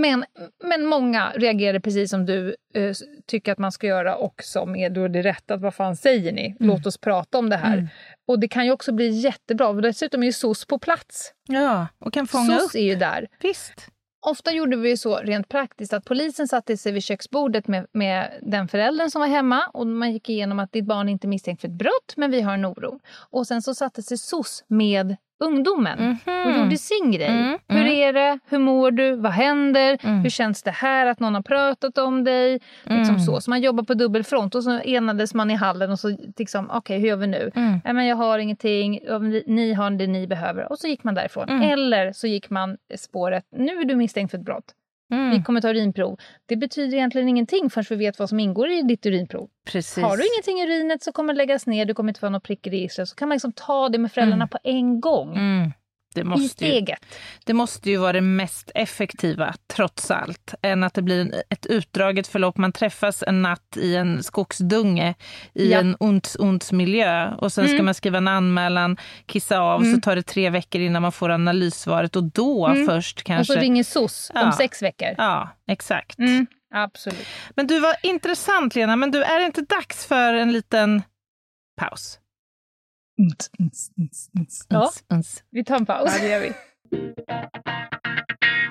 men, men många reagerade precis som du eh, tycker att man ska göra och som är då det rätta. Att vad fan säger ni? Låt oss prata om det här. Mm. Och det kan ju också bli jättebra. Dessutom är ju SOS på plats. Ja, och kan fånga SOS upp. är ju där. Visst. Ofta gjorde vi så rent praktiskt att polisen satte sig vid köksbordet med, med den föräldern som var hemma och man gick igenom att ditt barn inte är misstänkt för ett brott men vi har en oro. Och sen så satte sig SOS med ungdomen och gjorde sin grej. Mm, Hur mm. är det? Hur mår du? Vad händer? Mm. Hur känns det här att någon har pratat om dig? Liksom Mm. så. så man jobbar på dubbelfront och så enades man i hallen och så liksom, okej hur gör vi nu? Mm. Nej, men jag har ingenting, ni- har det ni behöver. Och så gick man därifrån. Mm. Eller så gick man spåret, nu är du misstänkt för ett brott. Mm. Vi kommer ta urinprov. Det betyder egentligen ingenting förrän vi vet vad som ingår i ditt urinprov. Precis. Har du ingenting i urinet så kommer det läggas ner, du kommer inte få något prick i registret. Så kan man liksom ta det med föräldrarna Mm. på en gång. Mm. Det måste, ju, det måste ju vara det mest effektiva, trots allt, än att det blir ett utdraget förlopp. Man träffas en natt i en skogsdunge i Ja. en ont, ont miljö och sen ska Mm. man skriva en anmälan, kissa av, Mm. så tar det tre veckor innan man får analyssvaret och då Mm. först Och kanske... så ringer SOS Ja. om sex veckor. Ja, exakt. Mm, absolut. Men du var intressant Lena, men du, är det inte dags för en liten paus? Ja, Uns, uns. vi tar en paus. Ja, det gör vi.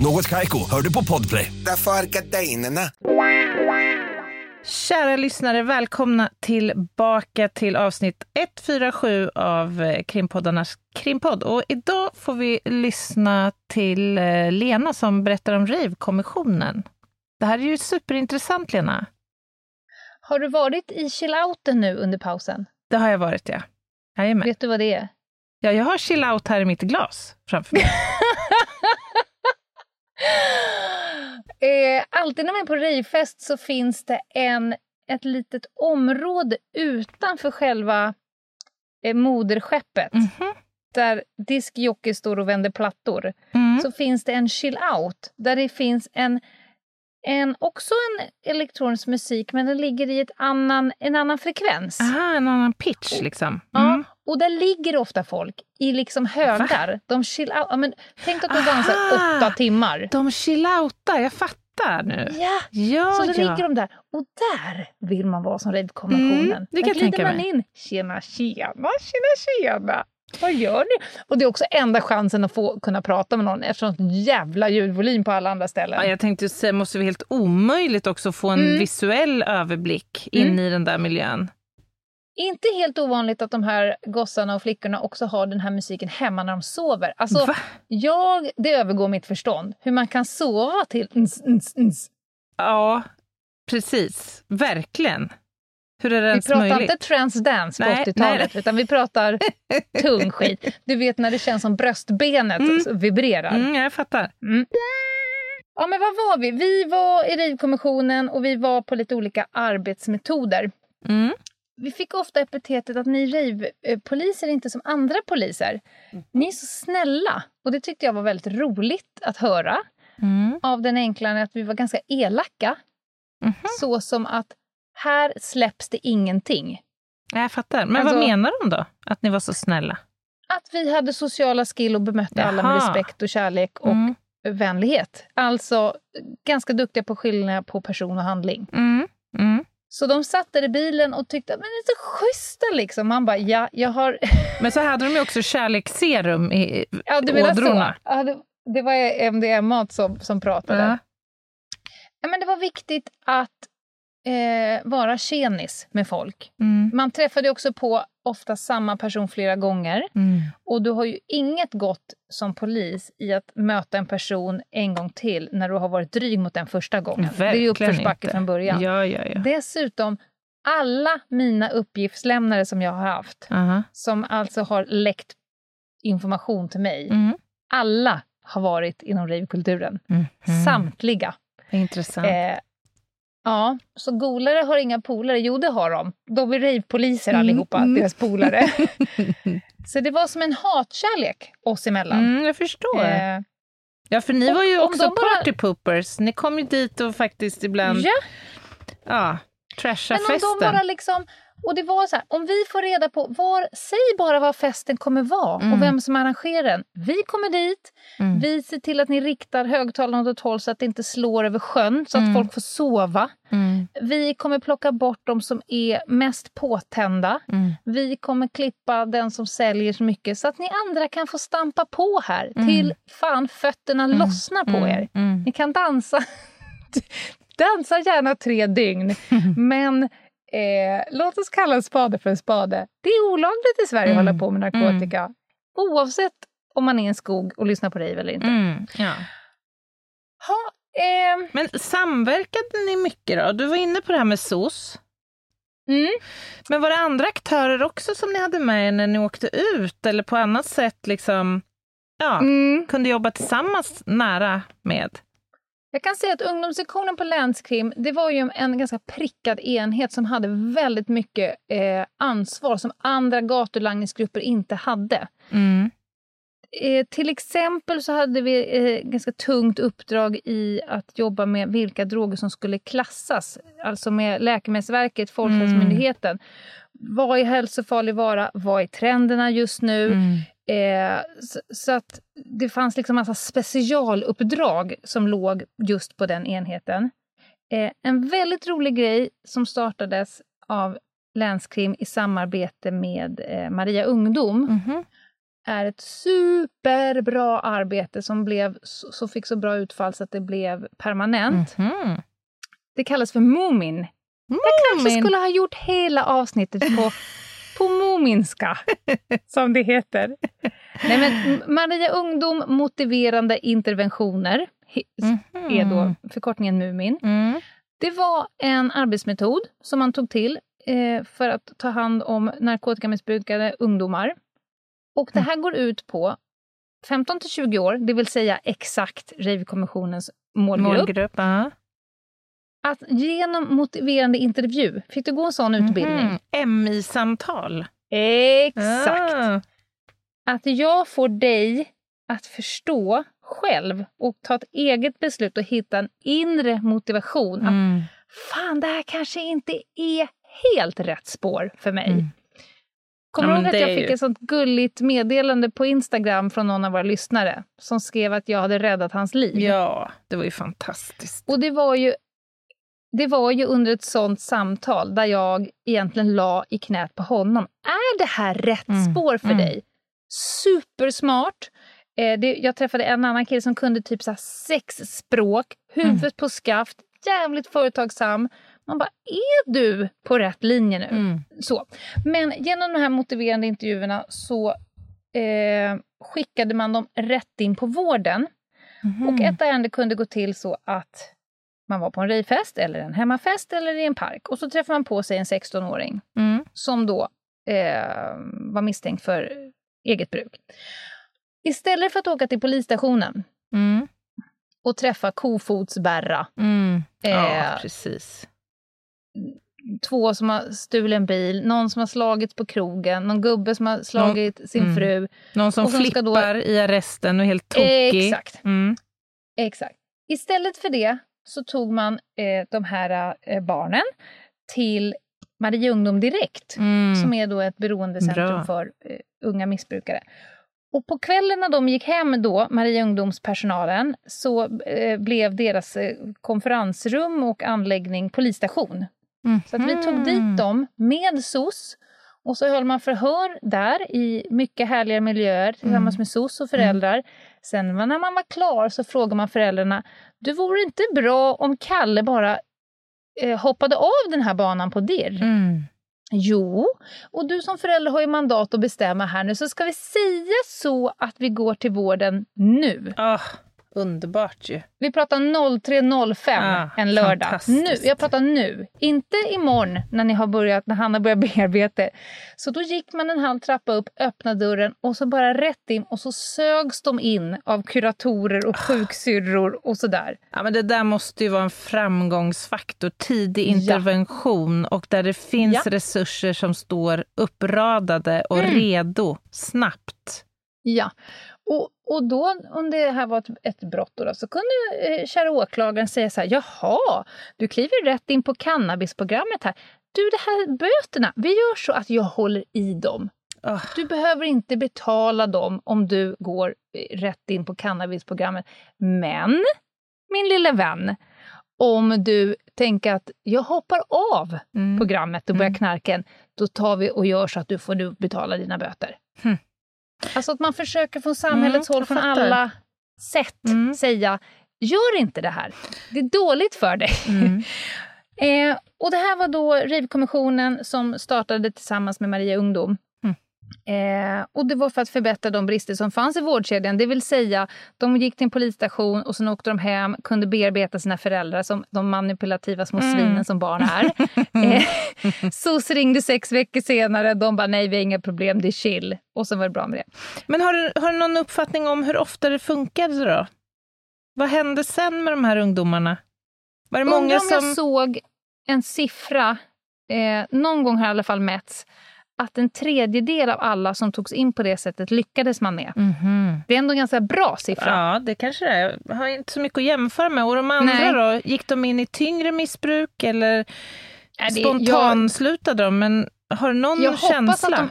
Något Kaiko, hör du på Podplay. Därför är gardinerna. Kära lyssnare, välkomna tillbaka till avsnitt 147 av eh, krimpoddarnas krimpodd. Och idag får vi lyssna till eh, Lena som berättar om Rave-kommissionen. Det här är ju superintressant, Lena. Har du varit i chillouten nu under pausen? Det har jag varit, ja. Jajamän. Vet du vad det är? Ja, jag har chill out här i mitt glas framför mig. Eh, alltid när man är på rejfest så finns det en, ett litet område utanför själva eh, moderskeppet Mhm. där diskjockey står och vänder plattor. Mm. Så finns det en chill out där det finns en, en också en elektronisk musik men den ligger i ett annan, en annan frekvens. Aha, en annan pitch liksom. Ja, Mm. Och där ligger ofta folk i liksom högar. De chill out. Ja, men, tänk att du dansar åtta timmar. De chill outar, jag fattar nu. Ja, Ja, så då ja. ligger de där. Och där vill man vara som rejvkonventionen. Mm, det kan där glider man mig. in. Tjena, tjena, tjena, tjena. Vad gör ni? Och det är också enda chansen att få kunna prata med någon eftersom det jävla ljudvolym på alla andra ställen. Ja, jag tänkte säga, det måste vara helt omöjligt också att få en Mm. visuell överblick in Mm. i den där miljön. Inte helt ovanligt att de här gossarna och flickorna också har den här musiken hemma när de sover. Alltså, Va? jag, det övergår mitt förstånd. Hur man kan sova till ns, ns, ns. Ja, precis. Verkligen. Hur är det Vi ens pratar möjligt? inte transdance på Nej, 80-talet, nej. utan vi pratar tung skit. Du vet när det känns som bröstbenet Mm. vibrerar. Mm, jag fattar. Ja, men vad var vi? Vi var i RIV-kommissionen och vi var på lite olika arbetsmetoder. Mm. Vi fick ofta epitetet att ni RIV-poliser är inte som andra poliser. Ni är så snälla. Och det tyckte jag var väldigt roligt att höra. Mm. Av den enkla att vi var ganska elaka. Mhm. Så som att här släpps det ingenting. Jag fattar. Men Alltså- vad menar de då? Att ni var så snälla? Att vi hade sociala skill och bemötte alla med Jaha. respekt och kärlek och Mm. vänlighet. Alltså ganska duktiga på skillnad på person och handling. Mm. Så de satt där i bilen och tyckte att men det är så schyssta liksom. Man bara, ja, jag har... Men så hade de ju också kärleksserum i ja, du menar så? ådrorna. Ja, det, det var MDMA som, som pratade. Ja. Ja, men det var viktigt att eh, vara tjenis med folk. Mm. Man träffade också på ofta samma person flera gånger. Mm. Och du har ju inget gott som polis i att möta en person en gång till när du har varit dryg mot den första gången. det är ju Verkligen uppförsbacke från början. Ja, ja, ja. Dessutom, alla mina uppgiftslämnare som jag har haft, Aha. som alltså har läckt information till mig, Mm. alla har varit inom ravekulturen. Mm. Samtliga. Intressant. Eh, ja, så golare har inga polare. Jo, det har de. De är ravepoliser Mm, allihopa, mm. deras polare. så det var som en hatkärlek oss emellan. Mm, jag förstår. Eh, Ja, för ni Och var ju också de bara-. Ni kom ju dit och faktiskt ibland ja, ja, trasha men om festen. de bara liksom... Och det var så här, om vi får reda på, var, säg bara vad festen kommer vara Mm. och vem som arrangerar den. Vi kommer dit, Mm. vi ser till att ni riktar högtalarna åt ett håll så att det inte slår över sjön, så att Mm. folk får sova. Mm, Vi kommer plocka bort de som är mest påtända. mm, Vi kommer klippa den som säljer så mycket så att ni andra kan få stampa på här Mm. till fan fötterna lossnar på er. Ni kan dansa, dansa gärna tre dygn, men eh, låt oss kalla en spade för en spade. Det är olagligt i Sverige att Mm. hålla på med narkotika, oavsett om man är i en skog och lyssnar på rave eller inte. Mm, ja. Ha, eh, Men samverkade ni mycket då? Du var inne på det här med SOS. mm. Men var det andra aktörer också som ni hade med er när ni åkte ut eller på annat sätt liksom, ja, Mm. kunde jobba tillsammans nära med? Jag kan säga att ungdomssektionen på länskrim, det var ju en ganska prickad enhet som hade väldigt mycket eh, ansvar som andra gatulangningsgrupper inte hade. Mm. Eh, till exempel så hade vi eh, ganska tungt uppdrag i att jobba med vilka droger som skulle klassas. Alltså med Läkemedelsverket, Folkhälsomyndigheten. Vad är hälsofarlig vara? Vad är trenderna just nu? Mm. Eh, så, så att det fanns liksom massa specialuppdrag som låg just på den enheten. Eh, en väldigt rolig grej som startades av Länskrim i samarbete med eh, Maria Ungdom Mhm. är ett superbra arbete som blev, så, så fick så bra utfall så att det blev permanent. Mhm. Det kallas för Moomin. Jag kanske skulle ha gjort hela avsnittet på, på Moominska, som det heter. Nej, men Maria Ungdom motiverande interventioner he- är då förkortningen Mumin. Mm. Det var en arbetsmetod som man tog till eh, för att ta hand om narkotikamissbrukande ungdomar. Och det här går ut på 15 till 20 år, det vill säga exakt Rave-kommissionens målgrupp. Målgrupp, ja. Att genom motiverande intervju, fick du gå en sån utbildning? Mhm. MI-samtal. Exakt! Ah. Att jag får dig att förstå själv och ta ett eget beslut och hitta en inre motivation. Att Mm. fan, det här kanske inte är helt rätt spår för mig. Mm. Kommer Ja, du ihåg att jag fick ju- ett sånt gulligt meddelande på Instagram från någon av våra lyssnare som skrev att jag hade räddat hans liv? Ja, det var ju fantastiskt. Och det var ju det var ju under ett sånt samtal där jag egentligen la i knät på honom. Är det här rätt Mm, spår för mm. dig? Supersmart. Eh, det, jag träffade en annan kille som kunde typ så sex språk, huvudet Mm. på skaft, jävligt företagsam. Man bara, är du på rätt linje nu? Mm. Så. Men genom de här motiverande intervjuerna så eh, skickade man dem rätt in på vården. Och ett ärende kunde gå till så att man var på en rejfest eller en hemmafest eller i en park och så träffade man på sig en 16-åring Mm. som då eh, var misstänkt för eget bruk. Istället för att åka till polisstationen Mm. och träffa Kofotsberra, Mm. Ja, Eh, precis. två som har stulit en bil, någon som har slagits på krogen, någon gubbe som har slagit sin mm. fru. Någon som som flippar då- i arresten och är helt tokig. Exakt. Mm. Exakt. Istället för det så tog man eh, de här eh, barnen till Maria Ungdom Direkt, Mm. som är då ett beroendecentrum Bra. för eh, unga missbrukare. Och på kvällen när de gick hem då, Maria Ungdomspersonalen, så eh, blev deras eh, konferensrum och anläggning polisstation. Så att vi tog Mhm. dit dem med SOS och så höll man förhör där i mycket härliga miljöer tillsammans Mm. med SOS och föräldrar. Sen när man var klar så frågade man föräldrarna, du vore inte bra om Kalle bara eh, hoppade av den här banan på dirr? Mm. Jo, och du som förälder har ju mandat att bestämma här nu, så ska vi säga så att vi går till vården nu. Ah, underbart ju. Vi pratar 03.05 Ah, en lördag. Nu, jag pratar nu. Inte imorgon när, ni har börjat, när han har börjat bearbeta. Så då gick man en halv trappa upp, öppnade dörren och så bara rätt in och så sögs de in av kuratorer och sjuksyrror och sådär. Ja, men det där måste ju vara en framgångsfaktor. Tidig intervention och där det finns Ja. resurser som står uppradade och Mm. redo snabbt. Ja. Och, och då, om det här var ett, ett brott, då, så kunde eh, kära åklagaren säga så här, jaha, du kliver rätt in på cannabisprogrammet här. Du, det här böterna, vi gör så att jag håller i dem. Ah. Du behöver inte betala dem om du går eh, rätt in på cannabisprogrammet. Men, min lilla vän, om du tänker att jag hoppar av Mm. programmet och börjar Mm. knarka igen, då tar vi och gör så att du får du betala dina böter. Hmm. Alltså att man försöker från samhällets Mm, håll, från alla sätt, Mm. säga gör inte det här. Det är dåligt för dig. Mm. Eh, och det här var då Rivkommissionen som startade tillsammans med Maria Ungdom. Mm. Eh, och det var för att förbättra de brister som fanns i vårdkedjan. Det vill säga, de gick till en polisstation och sen åkte de hem, kunde bearbeta sina föräldrar som de manipulativa små Mm. svinen som barn är. eh, SOS ringde sex veckor senare, de bara nej vi har inga problem, det är chill. Och så var det bra med det. Men har du, har du någon uppfattning om hur ofta det funkade då? Vad hände sen med de här ungdomarna? Var det många om som... jag såg en siffra, eh, någon gång har i alla fall mätts, att en tredjedel av alla som togs in på det sättet lyckades man med. Mhm. Det är ändå en ganska bra siffra. Ja, det kanske det är. Jag har inte så mycket att jämföra med. Och de andra Nej. då? Gick de in i tyngre missbruk eller Nej, det- spontanslutade de? Men har du någon Jag känsla?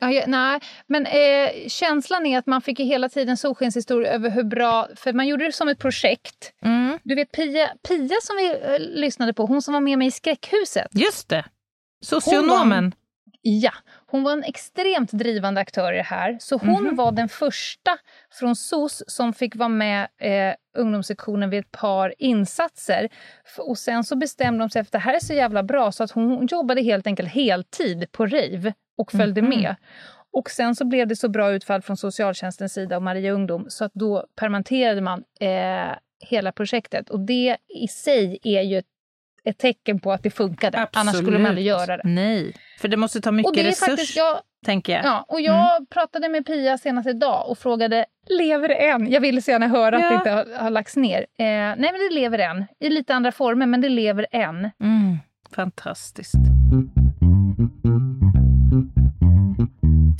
Ja, ja, nej, men eh, känslan är att man fick hela tiden solskenshistoria över hur bra... För man gjorde det som ett projekt. Mm. Du vet Pia, Pia som vi eh, lyssnade på, hon som var med mig i Skräckhuset. Just det. Socionomen. Ja, hon var en extremt drivande aktör i det här. Så hon Mhm. var den första från SOS som fick vara med eh, ungdomssektionen vid ett par insatser. Och sen så bestämde de sig för att det här är så jävla bra så att hon, jobbade helt enkelt heltid på rave och följde Mhm. med. Och sen så blev det så bra utfall från socialtjänstens sida och Maria Ungdom så att då permanterade man eh, hela projektet. Och det i sig är ju ett, ett tecken på att det funkade. Annars skulle man aldrig göra det. Nej, för det måste ta mycket resurs, faktiskt, jag, tänker jag. Ja, och jag pratade med Pia senast idag och frågade, lever det än? Jag ville så gärna höra att Ja. det inte har, har lagts ner. Eh, nej, men det lever än. I lite andra former, men det lever än. Mm. Fantastiskt.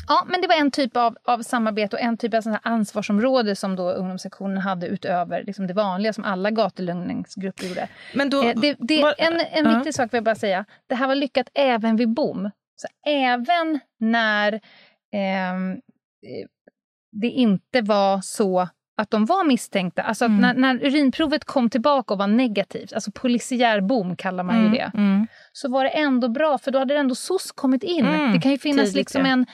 Ja, men det var en typ av, av samarbete och en typ av sån här ansvarsområde som då ungdomssektionen hade utöver liksom det vanliga som alla gatulugningsgrupper gjorde. Men då, Eh, det, det, var- en en ja. viktig sak vill jag bara säga. Det här var lyckat även vid bom. Så även när ehm, eh, det inte var så att de var misstänkta. Alltså Mm. när, när urinprovet kom tillbaka och var negativt, alltså polisiär bom kallar man ju Mm, det, Mm. så var det ändå bra för då hade ändå SOS kommit in. Mm, det kan ju finnas tidigt, liksom en,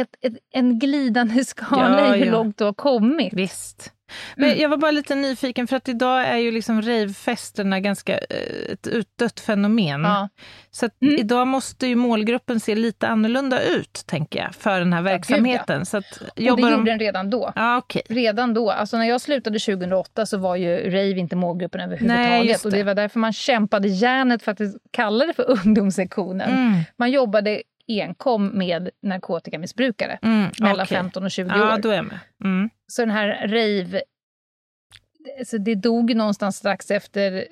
ett, ett, en glidande skala Ja, i hur ja. långt du har kommit. Visst. Men Mm. jag var bara lite nyfiken, för att idag är ju liksom ravefesterna ganska eh, ett utdött fenomen. Ja. Så Mm. idag måste ju målgruppen se lite annorlunda ut, tänker jag, för den här gud, ja. verksamheten. Så att Och det gjorde de... den redan då. Ja, okej. redan då, alltså när jag slutade 2008 så var ju rave inte målgruppen Nej, överhuvudtaget. Och det. det var därför man kämpade järnet för att kalla det för ungdomssektionen. Mm. Man jobbade enkom med narkotikamissbrukare Mm, mellan okej. 15 och 20 Ja, år. då är jag med. Mm. Så den här rave, så det dog någonstans strax efter eh,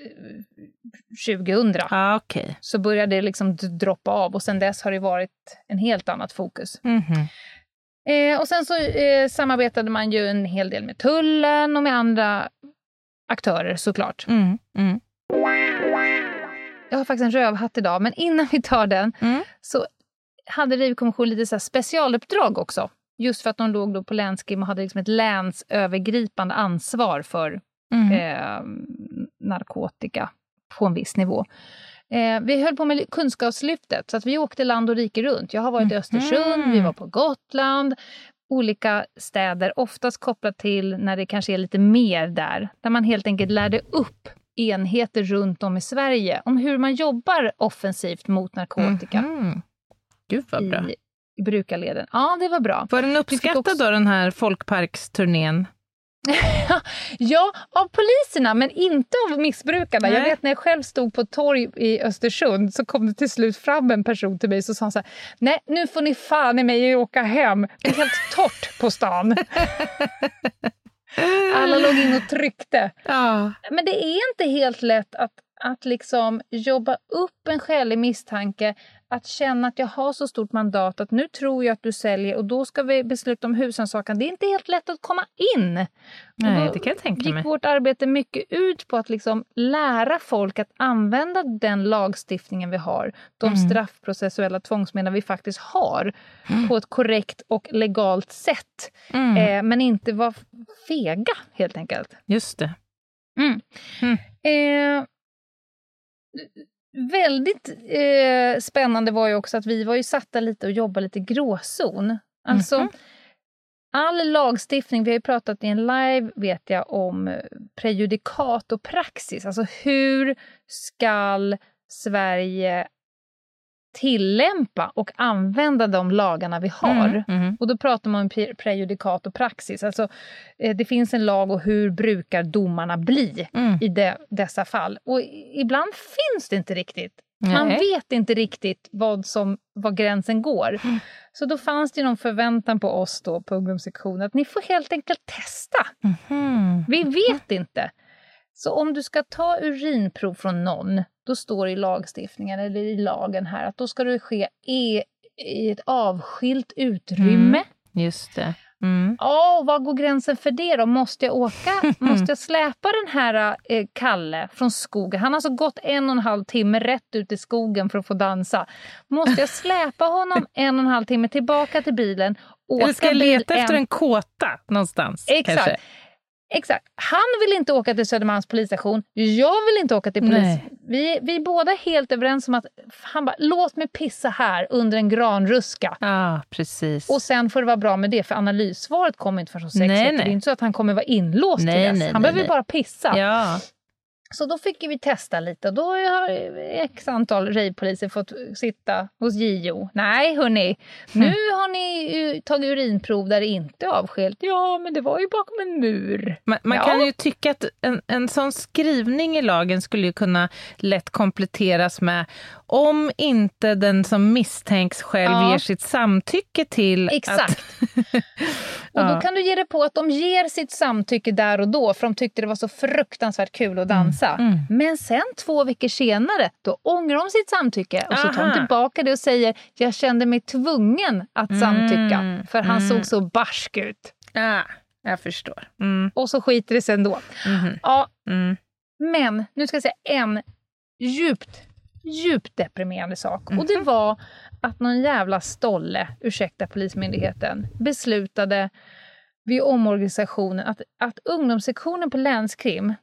2000. Ja, okej. Så började det liksom droppa av och sen dess har det varit en helt annat fokus. Mhm. Eh, och sen så eh, samarbetade man ju en hel del med tullen och med andra aktörer såklart. Mm. Mm. Jag har faktiskt en rövhatt idag, men innan vi tar den Mm. så hade Rivkommissionen lite så specialuppdrag också. Just för att de låg då på länskrim och hade liksom ett länsövergripande ansvar för Mm. eh, narkotika på en viss nivå. Eh, vi höll på med Kunskapslyftet, så att vi åkte land och rike runt. Jag har varit i Östersund, vi var på Gotland, olika städer, oftast kopplat till när det kanske är lite mer där. Där man helt enkelt lärde upp enheter runt om i Sverige om hur man jobbar offensivt mot narkotika Mhm. Gud vad bra. i, brukarleden. Ja, det var bra. Var den uppskattad också- då, den här folkparksturnén? Ja, av poliserna, men inte av missbrukarna. Jag Nej. vet när jag själv stod på ett torg i Östersund så kom det till slut fram en person till mig och sa så här, nej nu får ni fan i mig åka hem. Det är helt torrt på stan. Alla låg in och tryckte. Ja. Men det är inte helt lätt att, att liksom jobba upp en skälig misstanke, att känna att jag har så stort mandat att nu tror jag att du säljer och då ska vi besluta om husrannsakan. Det är inte helt lätt att komma in. Nej, det kan jag tänka gick mig. vårt arbete mycket ut på att liksom lära folk att använda den lagstiftningen vi har, de Mm. straffprocessuella tvångsmedel vi faktiskt har, på ett korrekt och legalt sätt. Mm. Eh, men inte vara fega, helt enkelt. Just det. Eh, väldigt eh, spännande var ju också att vi var ju satta lite och jobbade lite gråzon. Alltså, Mhm. all lagstiftning, vi har ju pratat i en live, vet jag, om eh, prejudikat och praxis. Alltså hur skall Sverige tillämpa och använda de lagarna vi har. Mm, mm. Och då pratar man om pre- prejudikat och praxis. Alltså, eh, det finns en lag och hur brukar domarna bli Mm. i de, dessa fall? Och ibland finns det inte riktigt. Man Nej. vet inte riktigt vad, som, var gränsen går. Så då fanns det någon förväntan på oss då på ungdomssektionen att ni får helt enkelt testa. Mhm. Vi vet inte. Så om du ska ta urinprov från någon, då står det i lagstiftningen eller i lagen här att då ska det ske i, i ett avskilt utrymme. Just det. Mm. Ja, och var går gränsen för det då? Måste jag åka? Måste jag släpa den här eh, Kalle från skogen? Han har alltså gått en och en halv timme rätt ut i skogen för att få dansa. Måste jag släpa honom en och en halv timme tillbaka till bilen? Åka Eller ska jag leta efter en kåta någonstans? Exakt. Kanske? Exakt. Han vill inte åka till Södermalms polisstation. Jag vill inte åka till polis. Nej. Vi, vi är båda helt överens om att han bara, låt mig pissa här under en granruska. Ja, precis. Och sen får det vara bra med det, för analyssvaret kommer inte förrän sex Nej, nej. Det är inte så att han kommer vara inlåst Nej, till dess. nej, han nej, behöver nej. bara pissa. Ja. Så då fick vi testa lite och då har x antal rejvpoliser fått sitta hos JO. Nej hörni, nu har ni ju tagit urinprov där det inte är avskilt. Ja, men det var ju bakom en mur. Man, man Ja. kan ju tycka att en, en sån skrivning i lagen skulle ju kunna lätt kompletteras med om inte den som misstänks själv Ja. ger sitt samtycke till Exakt. att... Och då Ja. kan du ge det på att de ger sitt samtycke där och då för de tyckte det var så fruktansvärt kul att dansa. mm. Men sen två veckor senare, då ångrar de sitt samtycke och så tar de tillbaka det och säger jag kände mig tvungen att samtycka Mm, för han mm. såg så barsk ut. Ah, jag förstår. Mm, Och så skiter det sig ändå. mhm, Ja, mm. men nu ska jag säga en djupt, djupt deprimerande sak. Och Mhm. det var att någon jävla stolle, ursäkta Polismyndigheten, beslutade vid omorganisationen att, att ungdomssektionen på länskrim,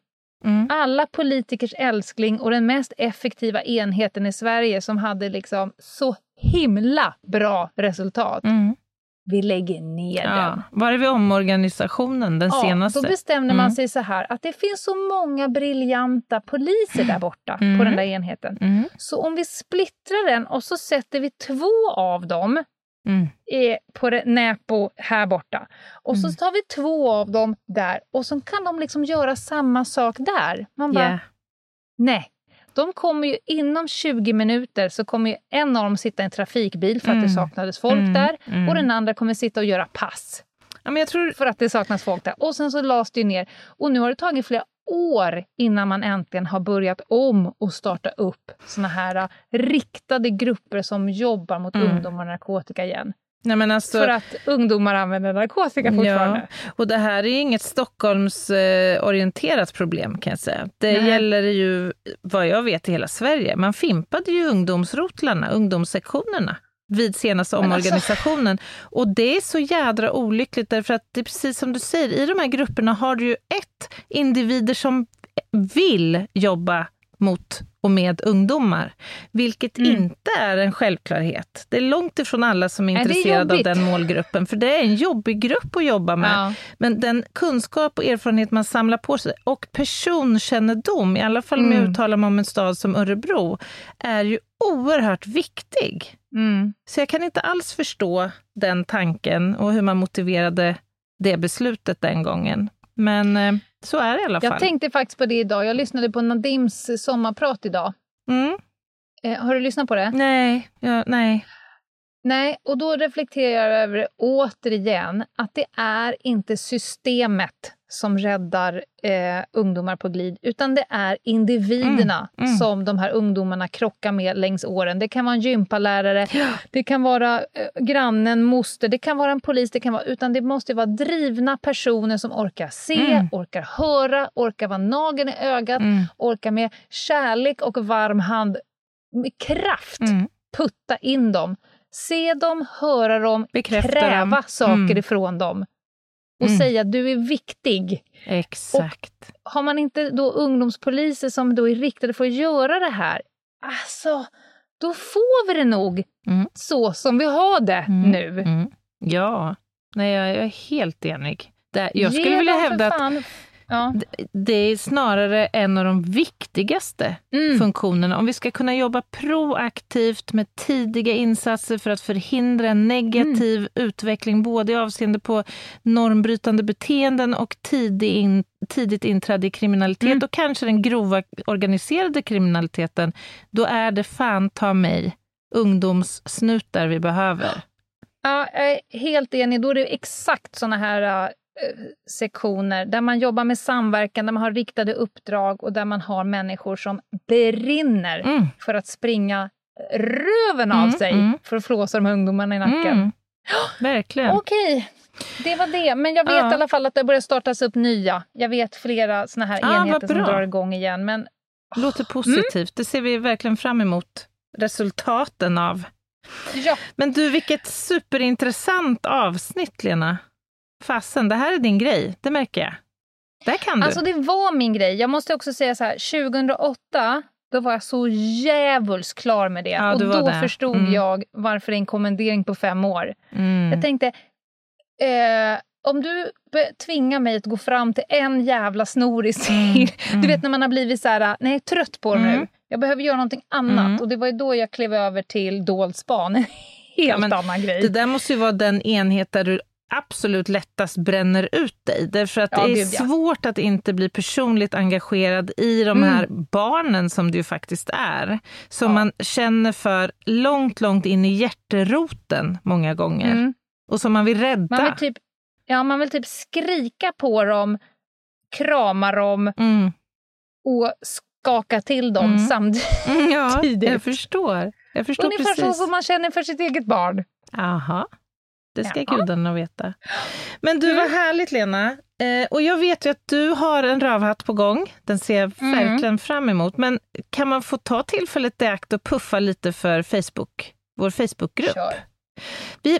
Mm. alla politikers älskling och den mest effektiva enheten i Sverige som hade liksom så himla bra resultat. Mm. Vi lägger ner den. Ja. Var det vid omorganisationen, den senaste? Då bestämde man Mm. sig så här att det finns så många briljanta poliser där borta Mm. på den där enheten. Mm. Så om vi splittrar den och så sätter vi två av dem Mm. på Näpo här borta. Och Mm. så tar vi två av dem där och så kan de liksom göra samma sak där. Man bara, Yeah. nej. De kommer ju inom 20 minuter så kommer en av dem sitta i en trafikbil för att Mm. det saknades folk Mm. där. Mm. Och den andra kommer sitta och göra pass Ja, men jag tror... för att det saknas folk där. Och sen så lades det ner. Och nu har det tagit flera år innan man äntligen har börjat om och starta upp såna här uh, riktade grupper som jobbar mot Mm. ungdomar och narkotika igen. Nej, men alltså... För att ungdomar använder narkotika fortfarande. Ja, och det här är inget Stockholmsorienterat problem kan jag säga. Det Nej. gäller ju, vad jag vet, i hela Sverige. Man fimpade ju ungdomsrotlarna, ungdomssektionerna vid senaste alltså- omorganisationen. Och det är så jädra olyckligt därför att det är precis som du säger, i de här grupperna har du ju ett, individer som vill jobba mot och med ungdomar, vilket Mm. inte är en självklarhet. Det är långt ifrån alla som är är intresserade av den målgruppen, för det är en jobbig grupp att jobba med. Ja. Men den kunskap och erfarenhet man samlar på sig och personkännedom, i alla fall om jag Mm. uttalar mig om en stad som Örebro, är ju oerhört viktig. Mm. Så jag kan inte alls förstå den tanken och hur man motiverade det beslutet den gången. Men eh, så är det i alla Jag fall. tänkte faktiskt på det idag. Jag lyssnade på Nadims sommarprat idag. Mm. Eh, har du lyssnat på det? Nej, ja, nej. Nej, och då reflekterar jag över det återigen, att det är inte systemet som räddar eh, ungdomar på glid, utan det är individerna Mm, mm. som de här ungdomarna krockar med längs åren. Det kan vara en gympalärare, det kan vara eh, grannen, moster, det kan vara en polis, det kan vara, utan det måste vara drivna personer som orkar se, Mm. orkar höra, orkar vara nageln i ögat, Mm. orkar med kärlek och varm hand, med kraft Mm. putta in dem. Se dem, höra dem, Bekräfta kräva dem. saker Mm. ifrån dem. Och Mm. säga att du är viktig. Exakt. Har man inte då ungdomspoliser som då är riktade för att göra det här, alltså, då får vi det nog Mm. så som vi har det Mm. nu. Mm. Ja, nej, jag är helt enig. Det, jag Ge skulle vilja dem för hävda att Ja. Det är snarare en av de viktigaste Mm. funktionerna. Om vi ska kunna jobba proaktivt med tidiga insatser för att förhindra en negativ Mm. utveckling, både i avseende på normbrytande beteenden och tidig in, tidigt inträde i kriminalitet Mm. och kanske den grova organiserade kriminaliteten, då är det fan ta mig ungdomssnutar vi behöver. Ja, jag är helt enig. Då är det exakt såna här äh, sektioner där man jobbar med samverkan, där man har riktade uppdrag och där man har människor som brinner Mm. för att springa röven av Mm, sig mm. för att flåsa de här ungdomarna i nacken. Mm. Verkligen. Okej, det var det. Men jag vet Ja. i alla fall att det börjar startas upp nya. Jag vet flera såna här Ah, enheter som drar igång igen. Men Låter positivt. Det ser vi verkligen fram emot resultaten av. ja, Men du, vilket superintressant avsnitt, Lena. Fasen, det här är din grej. Det märker jag. Det kan du. Alltså det var min grej. Jag måste också säga så här, 2008 då var jag så djävulskt klar med det. Ja, och då det. förstod Mm. jag varför det är en kommendering på fem år. mm. Jag tänkte, eh, om du tvingar mig att gå fram till en jävla snoris till, mm. du vet när man har blivit så här, nej trött på det Mm. nu, jag behöver göra någonting annat. Mm. Och det var ju då jag klev över till dold span, helt men annan grej. Det där måste ju vara den enhet där du absolut lättast bränner ut dig. Därför att Ja, det är gud, ja. svårt att inte bli personligt engagerad i de Mm. här barnen som det ju faktiskt är. Som Ja. man känner för långt, långt in i hjärteroten många gånger. Mm. Och som man vill rädda. Man vill typ Ja, man vill typ skrika på dem, krama dem Mm. och skaka till dem Mm. samtidigt. Ja, jag förstår. Jag förstår Ungefär precis. så som man känner för sitt eget barn. Aha. Det ska Ja. gudarna veta. Men du, Mm. vad härligt Lena. Eh, och jag vet ju att du har en rövhatt på gång. Den ser jag Mm. verkligen fram emot. Men kan man få ta tillfället i akt och puffa lite för Facebook? Vår Facebookgrupp. Kör.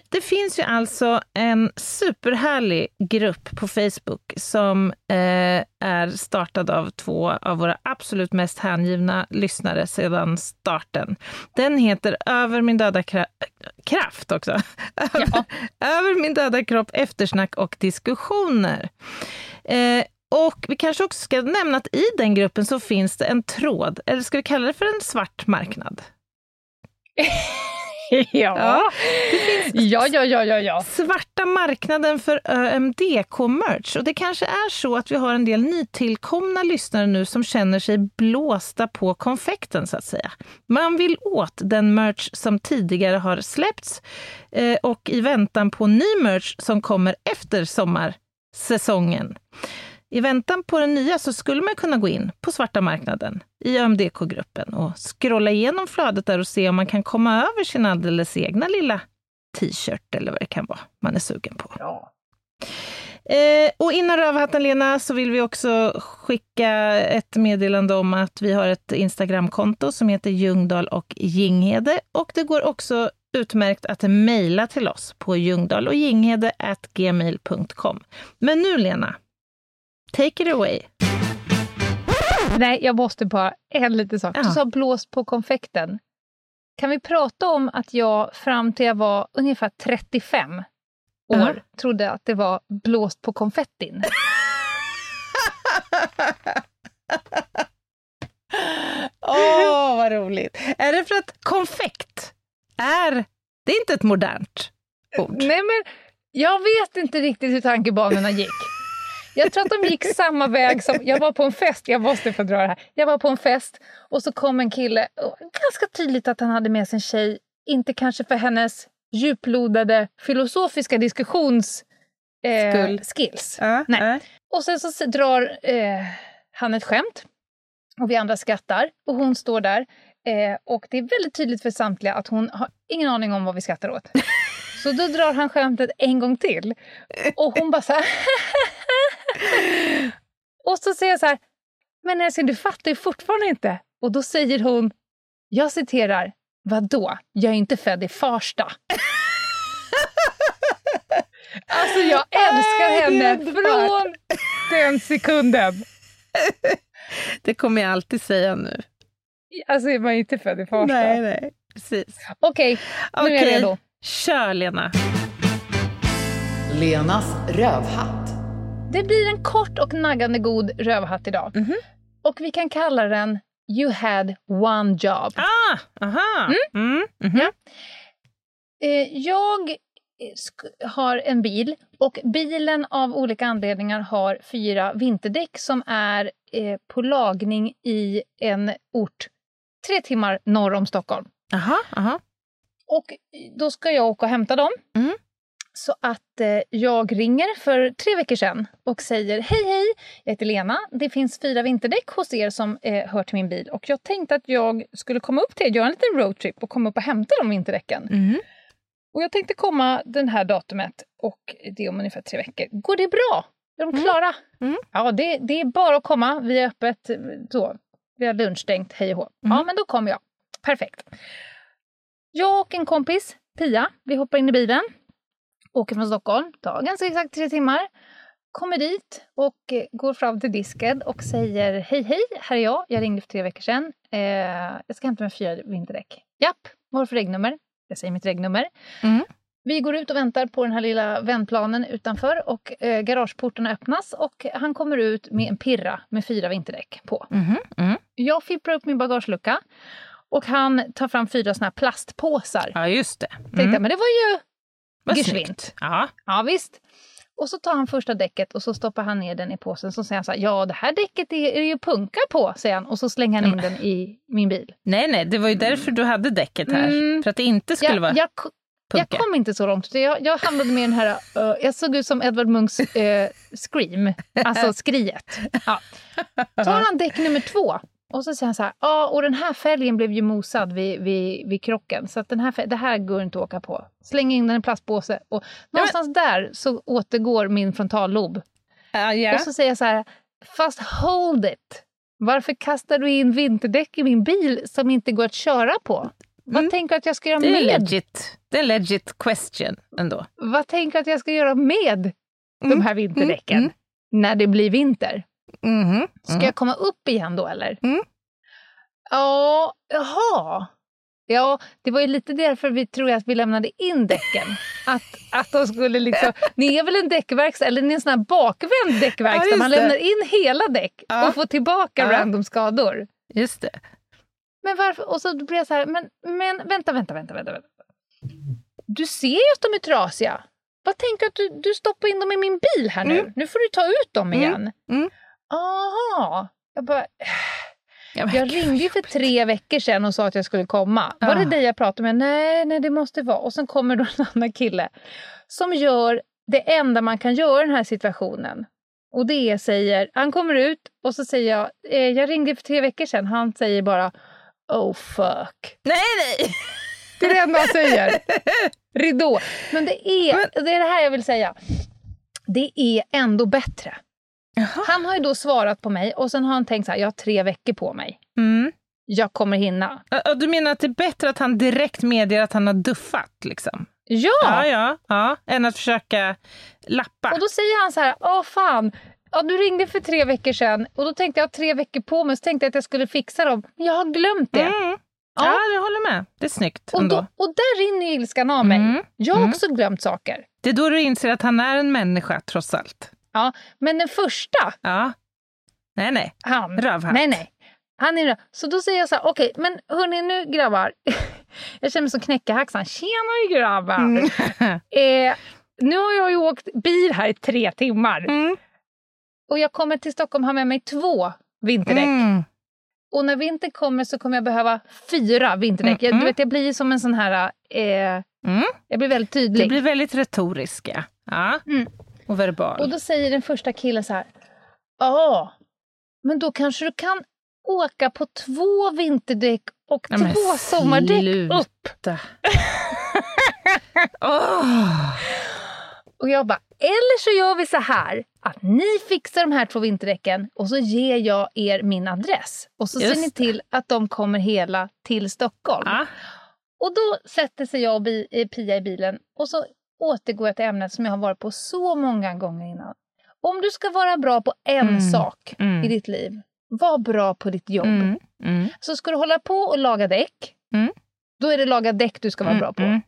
Det finns ju alltså en superhärlig grupp på Facebook som eh, är startad av två av våra absolut mest hängivna lyssnare sedan starten. Den heter Över min döda kra- kraft också. Ja. Över min döda kropp, eftersnack och diskussioner. Eh, och vi kanske också ska nämna att i den gruppen så finns det en tråd, eller ska vi kalla det för en svart marknad? ja. ja, ja, ja, ja, ja. svarta marknaden för ÖMDK-merch. Och det kanske är så att vi har en del nytillkomna lyssnare nu som känner sig blåsta på konfekten, så att säga. Man vill åt den merch som tidigare har släppts eh, och i väntan på ny merch som kommer efter sommarsäsongen. I väntan på den nya så skulle man kunna gå in på svarta marknaden i ÖMDK-gruppen och scrolla igenom flödet där och se om man kan komma över sin alldeles egna lilla t-shirt eller vad det kan vara man är sugen på. ja. Eh, och innan rövhatten, Lena, så vill vi också skicka ett meddelande om att vi har ett Instagramkonto som heter Ljungdahl och Ginghede. Och det går också utmärkt att mejla till oss på ljungdahl och ginghede gmail.com. Men nu, Lena, take it away. Nej, jag måste bara, en liten sak. Du sa blåst på konfekten. Kan vi prata om att jag fram till jag var ungefär 35 år Ja. trodde att det var blåst på konfettin? Åh, vad roligt! Är det för att konfekt är, det är inte ett modernt ord? Nej, men jag vet inte riktigt hur tankebanorna gick. Jag tror att de gick samma väg som... Jag var på en fest, jag måste få dra det här. Jag var på en fest och så kom en kille, och ganska tydligt att han hade med sig en tjej, inte kanske för hennes djuplodade filosofiska diskussions... Eh, skills. Ja, Nej. ja. Och sen så drar eh, han ett skämt och vi andra skrattar och hon står där. Eh, och det är väldigt tydligt för samtliga att hon har ingen aning om vad vi skrattar åt. Så då drar han skämtet en gång till. Och hon bara så här... och så säger jag så här... Men älskling, du fattar ju fortfarande inte. Och då säger hon... Jag citerar. Vadå? Jag är inte född i Farsta. Alltså jag älskar Äh, henne är från den sekunden. Det kommer jag alltid säga nu. Alltså jag var inte född i Farsta. nej, precis. Okej, nu är jag redo. Kör, Lena. Lenas rövhatt. Det blir en kort och naggande god rövhatt idag. Mhm. Och vi kan kalla den You had one job. Ah, aha. Mm. mhm. Ja. Eh, jag eh, sk- har en bil och bilen av olika anledningar har fyra vinterdäck som är eh, på lagning i en ort tre timmar norr om Stockholm. Aha, aha. Och då ska jag åka och hämta dem. Mm. Så att eh, jag ringer för tre veckor sedan och säger hej hej, jag heter Lena. Det finns fyra vinterdäck hos er som eh, hör till min bil och jag tänkte att jag skulle komma upp till er, göra en liten roadtrip och komma upp och hämta de vinterdäcken. Mm. Och jag tänkte komma den här datumet och det är om ungefär tre veckor. Går det bra? Är de Mm. klara? Mm. Ja, det, det är bara att komma. Vi är öppet så. Vi har lunchstängt, hej och hå. Ja, Mm. men då kommer jag. Perfekt. Jag och en kompis, Pia, vi hoppar in i bilen. Åker från Stockholm, tar ganska exakt tre timmar. Kommer dit och eh, går fram till disken och säger hej hej, här är jag. Jag ringde för tre veckor sedan. Eh, jag ska hämta mig fyra vinterdäck. Japp, vad har för regnummer? Jag säger mitt regnummer. Mm. Vi går ut och väntar på den här lilla vändplanen utanför och eh, garageportarna öppnas och han kommer ut med en pirra med fyra vinterdäck på. Mhm, mm. Jag fipplar upp min bagagelucka och han tar fram fyra såna här plastpåsar. Ja, just det. Tänkte Mm. jag, men det var ju Vad geschwint. snyggt. Ja. Ja, visst. Och så tar han första däcket och så stoppar han ner den i påsen. Så säger han så här, ja det här däcket är, är ju punkar på, säger han. Och så slänger han in den i min bil. Nej, nej, det var ju därför du hade däcket här. Mm. För att det inte skulle Jag, vara jag, ko- jag punka. kom inte så långt. Jag, jag hamnade med den här, eh, jag såg ut som Edvard Munchs eh, Scream, alltså skriet. Ja. Tar han däck nummer två och så säger han så här, ja och den här fälgen blev ju mosad vid, vid, vid krocken så att den här, det här går inte att åka på. Släng in den i en plastpåse och någonstans där så återgår min frontallob. Ja, ja. Och så säger jag så här, fast hold it. Varför kastar du in vinterdäck i min bil som inte går att köra på? Vad Mm. tänker du att jag ska göra Det är med? legit. Det är en legit question ändå. Vad tänker du att jag ska göra med de Mm. här vinterdäcken Mm. när det blir vinter? Mhm, Ska mm. jag komma upp igen då eller? Mm. Ja, jaha. Ja, det var ju lite därför vi tror att vi lämnade in däcken. Att, att de skulle liksom... Ni är väl en däckverkstad, eller ni är en sån här bakvänd Ja, däckverkstad. just Man lämnar in hela däck Ja. och får tillbaka Ja. random skador. Just det. Men varför? Och så blir jag så här, men, men vänta, vänta, vänta, vänta. vänta. Du ser ju att de är trasiga. Vad tänker du att du, du stoppar in dem i min bil här nu? Mm. Nu får du ta ut dem Mm. igen. Mm. Aha. Jag bara, jag ringde för tre veckor sedan och sa att jag skulle komma. Var det dig jag pratade med? Nej, nej, det måste vara. Och sen kommer då en annan kille som gör det enda man kan göra i den här situationen. Och det är, säger, han kommer ut och så säger jag, eh, jag ringde för tre veckor sedan. Han säger bara, oh fuck. Nej, nej! Det är det enda han säger. Ridå. Men det är, det är det här jag vill säga. Det är ändå bättre. Jaha. Han har ju då svarat på mig och sen har han tänkt så här, jag har tre veckor på mig. Mm. Jag kommer hinna. Du menar att det är bättre att han direkt medger att han har duffat? Liksom? Ja! Ja, ja, ja. Än att försöka lappa. Och då säger han så här, åh fan, ja, du ringde för tre veckor sedan och då tänkte jag ha tre veckor på mig så tänkte jag att jag skulle fixa dem. Men jag har glömt det. Mm. Ja. Ja, jag håller med. Det är snyggt Och, ändå. då, och där rinner ilskan av mig. Mm. Jag har Mm. också glömt saker. Det är då du inser att han är en människa, trots allt. Ja, men den första, Ja. Nej, nej. han. Rövhatt. Nej, nej. Han är röv. Så då säger jag så här, okej, men hörni nu grabbar. jag känner mig som knäckehaxan. Tjenare grabbar. Mm. Eh, nu har jag ju åkt bil här i tre timmar. Mm. Och jag kommer till Stockholm har med mig två vinterdäck. Mm. Och när vintern kommer så kommer jag behöva fyra vinterdäck. Jag, du mm. vet, jag blir som en sån här... Eh, Mm. Jag blir väldigt tydlig. Det blir väldigt retoriska. Ja. Mm. Och verbal. Och då säger den första killen så här. Ja, men då kanske du kan åka på två vinterdäck och Nej, två sommardäck sluta. upp. Åh. Och jag bara, eller så gör vi så här att ni fixar de här två vinterdäcken och så ger jag er min adress. Och så Just ser ni till att de kommer hela till Stockholm. Ja. Och då sätter sig jag och eh, Pia i bilen och så återgår jag till ämnet som jag har varit på så många gånger innan. Om du ska vara bra på en Mm. sak Mm. i ditt liv, var bra på ditt jobb. Mm. Mm. Så ska du hålla på och laga däck, Mm. då är det laga däck du ska vara bra på.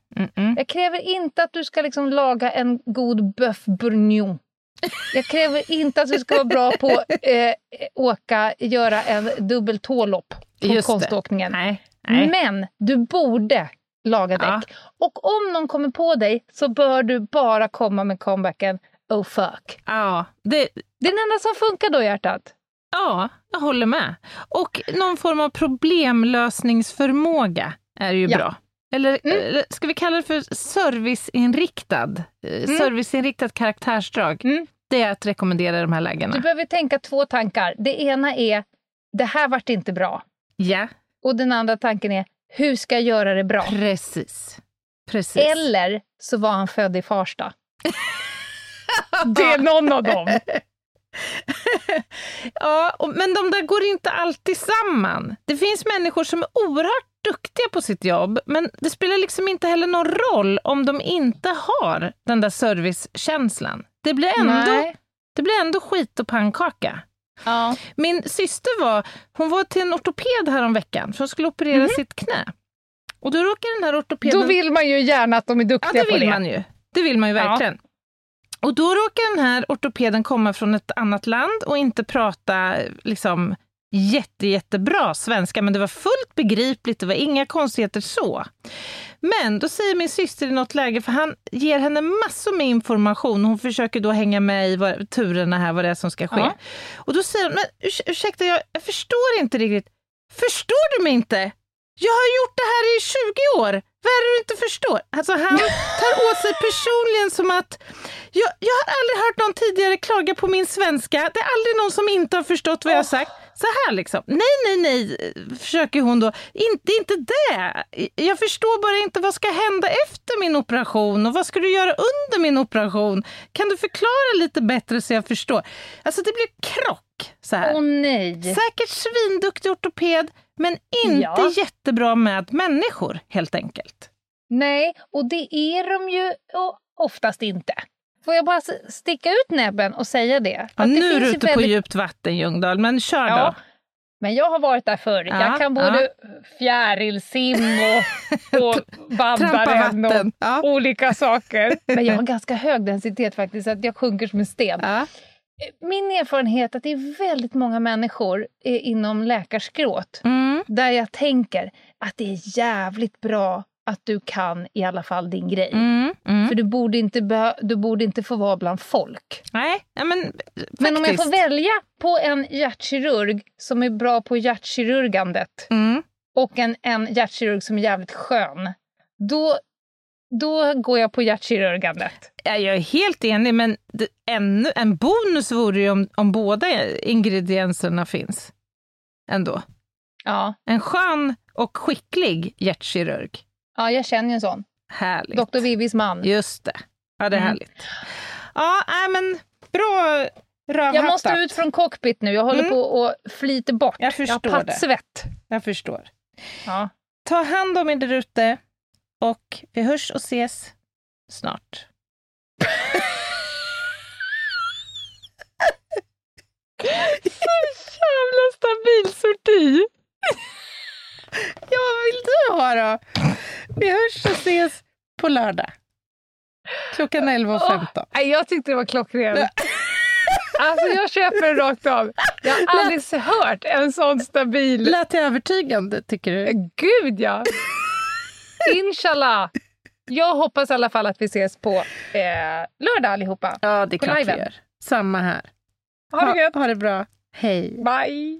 Jag kräver inte att du ska liksom laga en god bœuf bourguignon. Jag kräver inte att du ska vara bra på eh, åka, göra en dubbel tålopp på Just konståkningen. Nej. Nej. Men du borde laga Ja. däck. Och om någon kommer på dig så bör du bara komma med comebacken Oh fuck. Ja, det, Det är den enda som funkar då, hjärtat. ja, jag håller med. Och någon form av problemlösningsförmåga är ju Ja. bra. Eller, Mm. ska vi kalla det för serviceinriktad? Eh, Serviceinriktat karaktärsdrag. Mm. Det är att rekommendera i de här lägena. Du behöver tänka två tankar. Det ena är, det här vart inte bra. Ja, Och den andra tanken är, hur ska jag göra det bra? precis. Precis. Eller så var han född i Farsta. det är någon av dem. Ja, och, men de där går inte alltid samman. Det finns människor som är oerhört duktiga på sitt jobb, men det spelar liksom inte heller någon roll om de inte har den där servicekänslan. Det blir ändå, Nej. det blir ändå skit och pannkaka. Ja. Min syster var, hon var till en ortoped häromveckan för hon skulle operera sitt knä. Och då råkade den här ortopeden... Då vill man ju gärna att de är Ja, duktiga det på vill det. man ju. Det vill man ju Ja. verkligen. Och då råkar den här ortopeden komma från ett annat land och inte prata liksom jätte, jättebra svenska, men det var fullt begripligt, det var inga konstigheter så. Men då säger min syster i något läge, för han ger henne massor med information, hon försöker då hänga med i vad, turerna här, vad det är som ska ske. Ja. Och då säger hon, men urs ursäkta, jag, jag förstår inte riktigt. Förstår du mig inte? Jag har gjort det här i 20 år. Vad är det du inte förstår? Alltså han tar åt sig personligen som att jag, jag har aldrig hört någon tidigare klaga på min svenska. Det är aldrig någon som inte har förstått vad jag har sagt. Så här liksom. Nej, nej, nej, försöker hon då. Inte, inte det. Jag förstår bara inte vad ska hända efter min operation och vad ska du göra under min operation? Kan du förklara lite bättre så jag förstår? Alltså det blir krock så här. Åh nej. Säkert svinduktig ortoped, men inte Ja. jättebra med människor helt enkelt. Nej, och det är de ju oftast inte. Får jag bara sticka ut näbben och säga det? Ja, Att det nu är du ute på väldigt- djupt vatten Ljungdahl, men kör Ja, då. men jag har varit där förr. Ja, jag kan både fjärilsim och, och baddaren och. Ja. olika saker. Men jag har ganska hög densitet faktiskt, så att jag sjunker som en sten. Min erfarenhet är att det är väldigt många människor eh, inom läkarskrået Mm. där jag tänker att det är jävligt bra att du kan i alla fall din grej. Mm. Mm. För du borde, inte du borde inte få vara bland folk. Nej, ja, men faktiskt. Men om jag får välja på en hjärtkirurg som är bra på hjärtkirurgandet Mm. och en, en hjärtkirurg som är jävligt skön, då, då går jag på hjärtkirurgandet. Ja, jag är helt enig, men det, ännu, en bonus vore ju om, om båda ingredienserna finns. Ändå. Ja, En skön och skicklig hjärtkirurg. ja jag känner en sån. Härligt. Dr. Vivis man. Just det. Ja, det är Mm. härligt. Ja, nej, men bra rövhattat. Jag måste ut från cockpit nu. Jag håller Mm. på att flyta bort. Jag förstår jag har det. pattsvett. Jag förstår. Ja. Ta hand om er där ute och vi hörs och ses snart. Jävla stabil sorti! ja, vad vill du ha då? Vi hörs och ses på lördag. Klockan 11.15. Nej, jag tyckte det var klockrent. Alltså jag köper den rakt av. Jag har aldrig hört en sån stabil... Lät det övertygande, tycker du? Gud ja! Inshallah. Jag hoppas i alla fall att vi ses på eh, lördag allihopa. Ja, det är klart vi gör. Samma här. Ha det gött! ha det bra. Hej. Bye!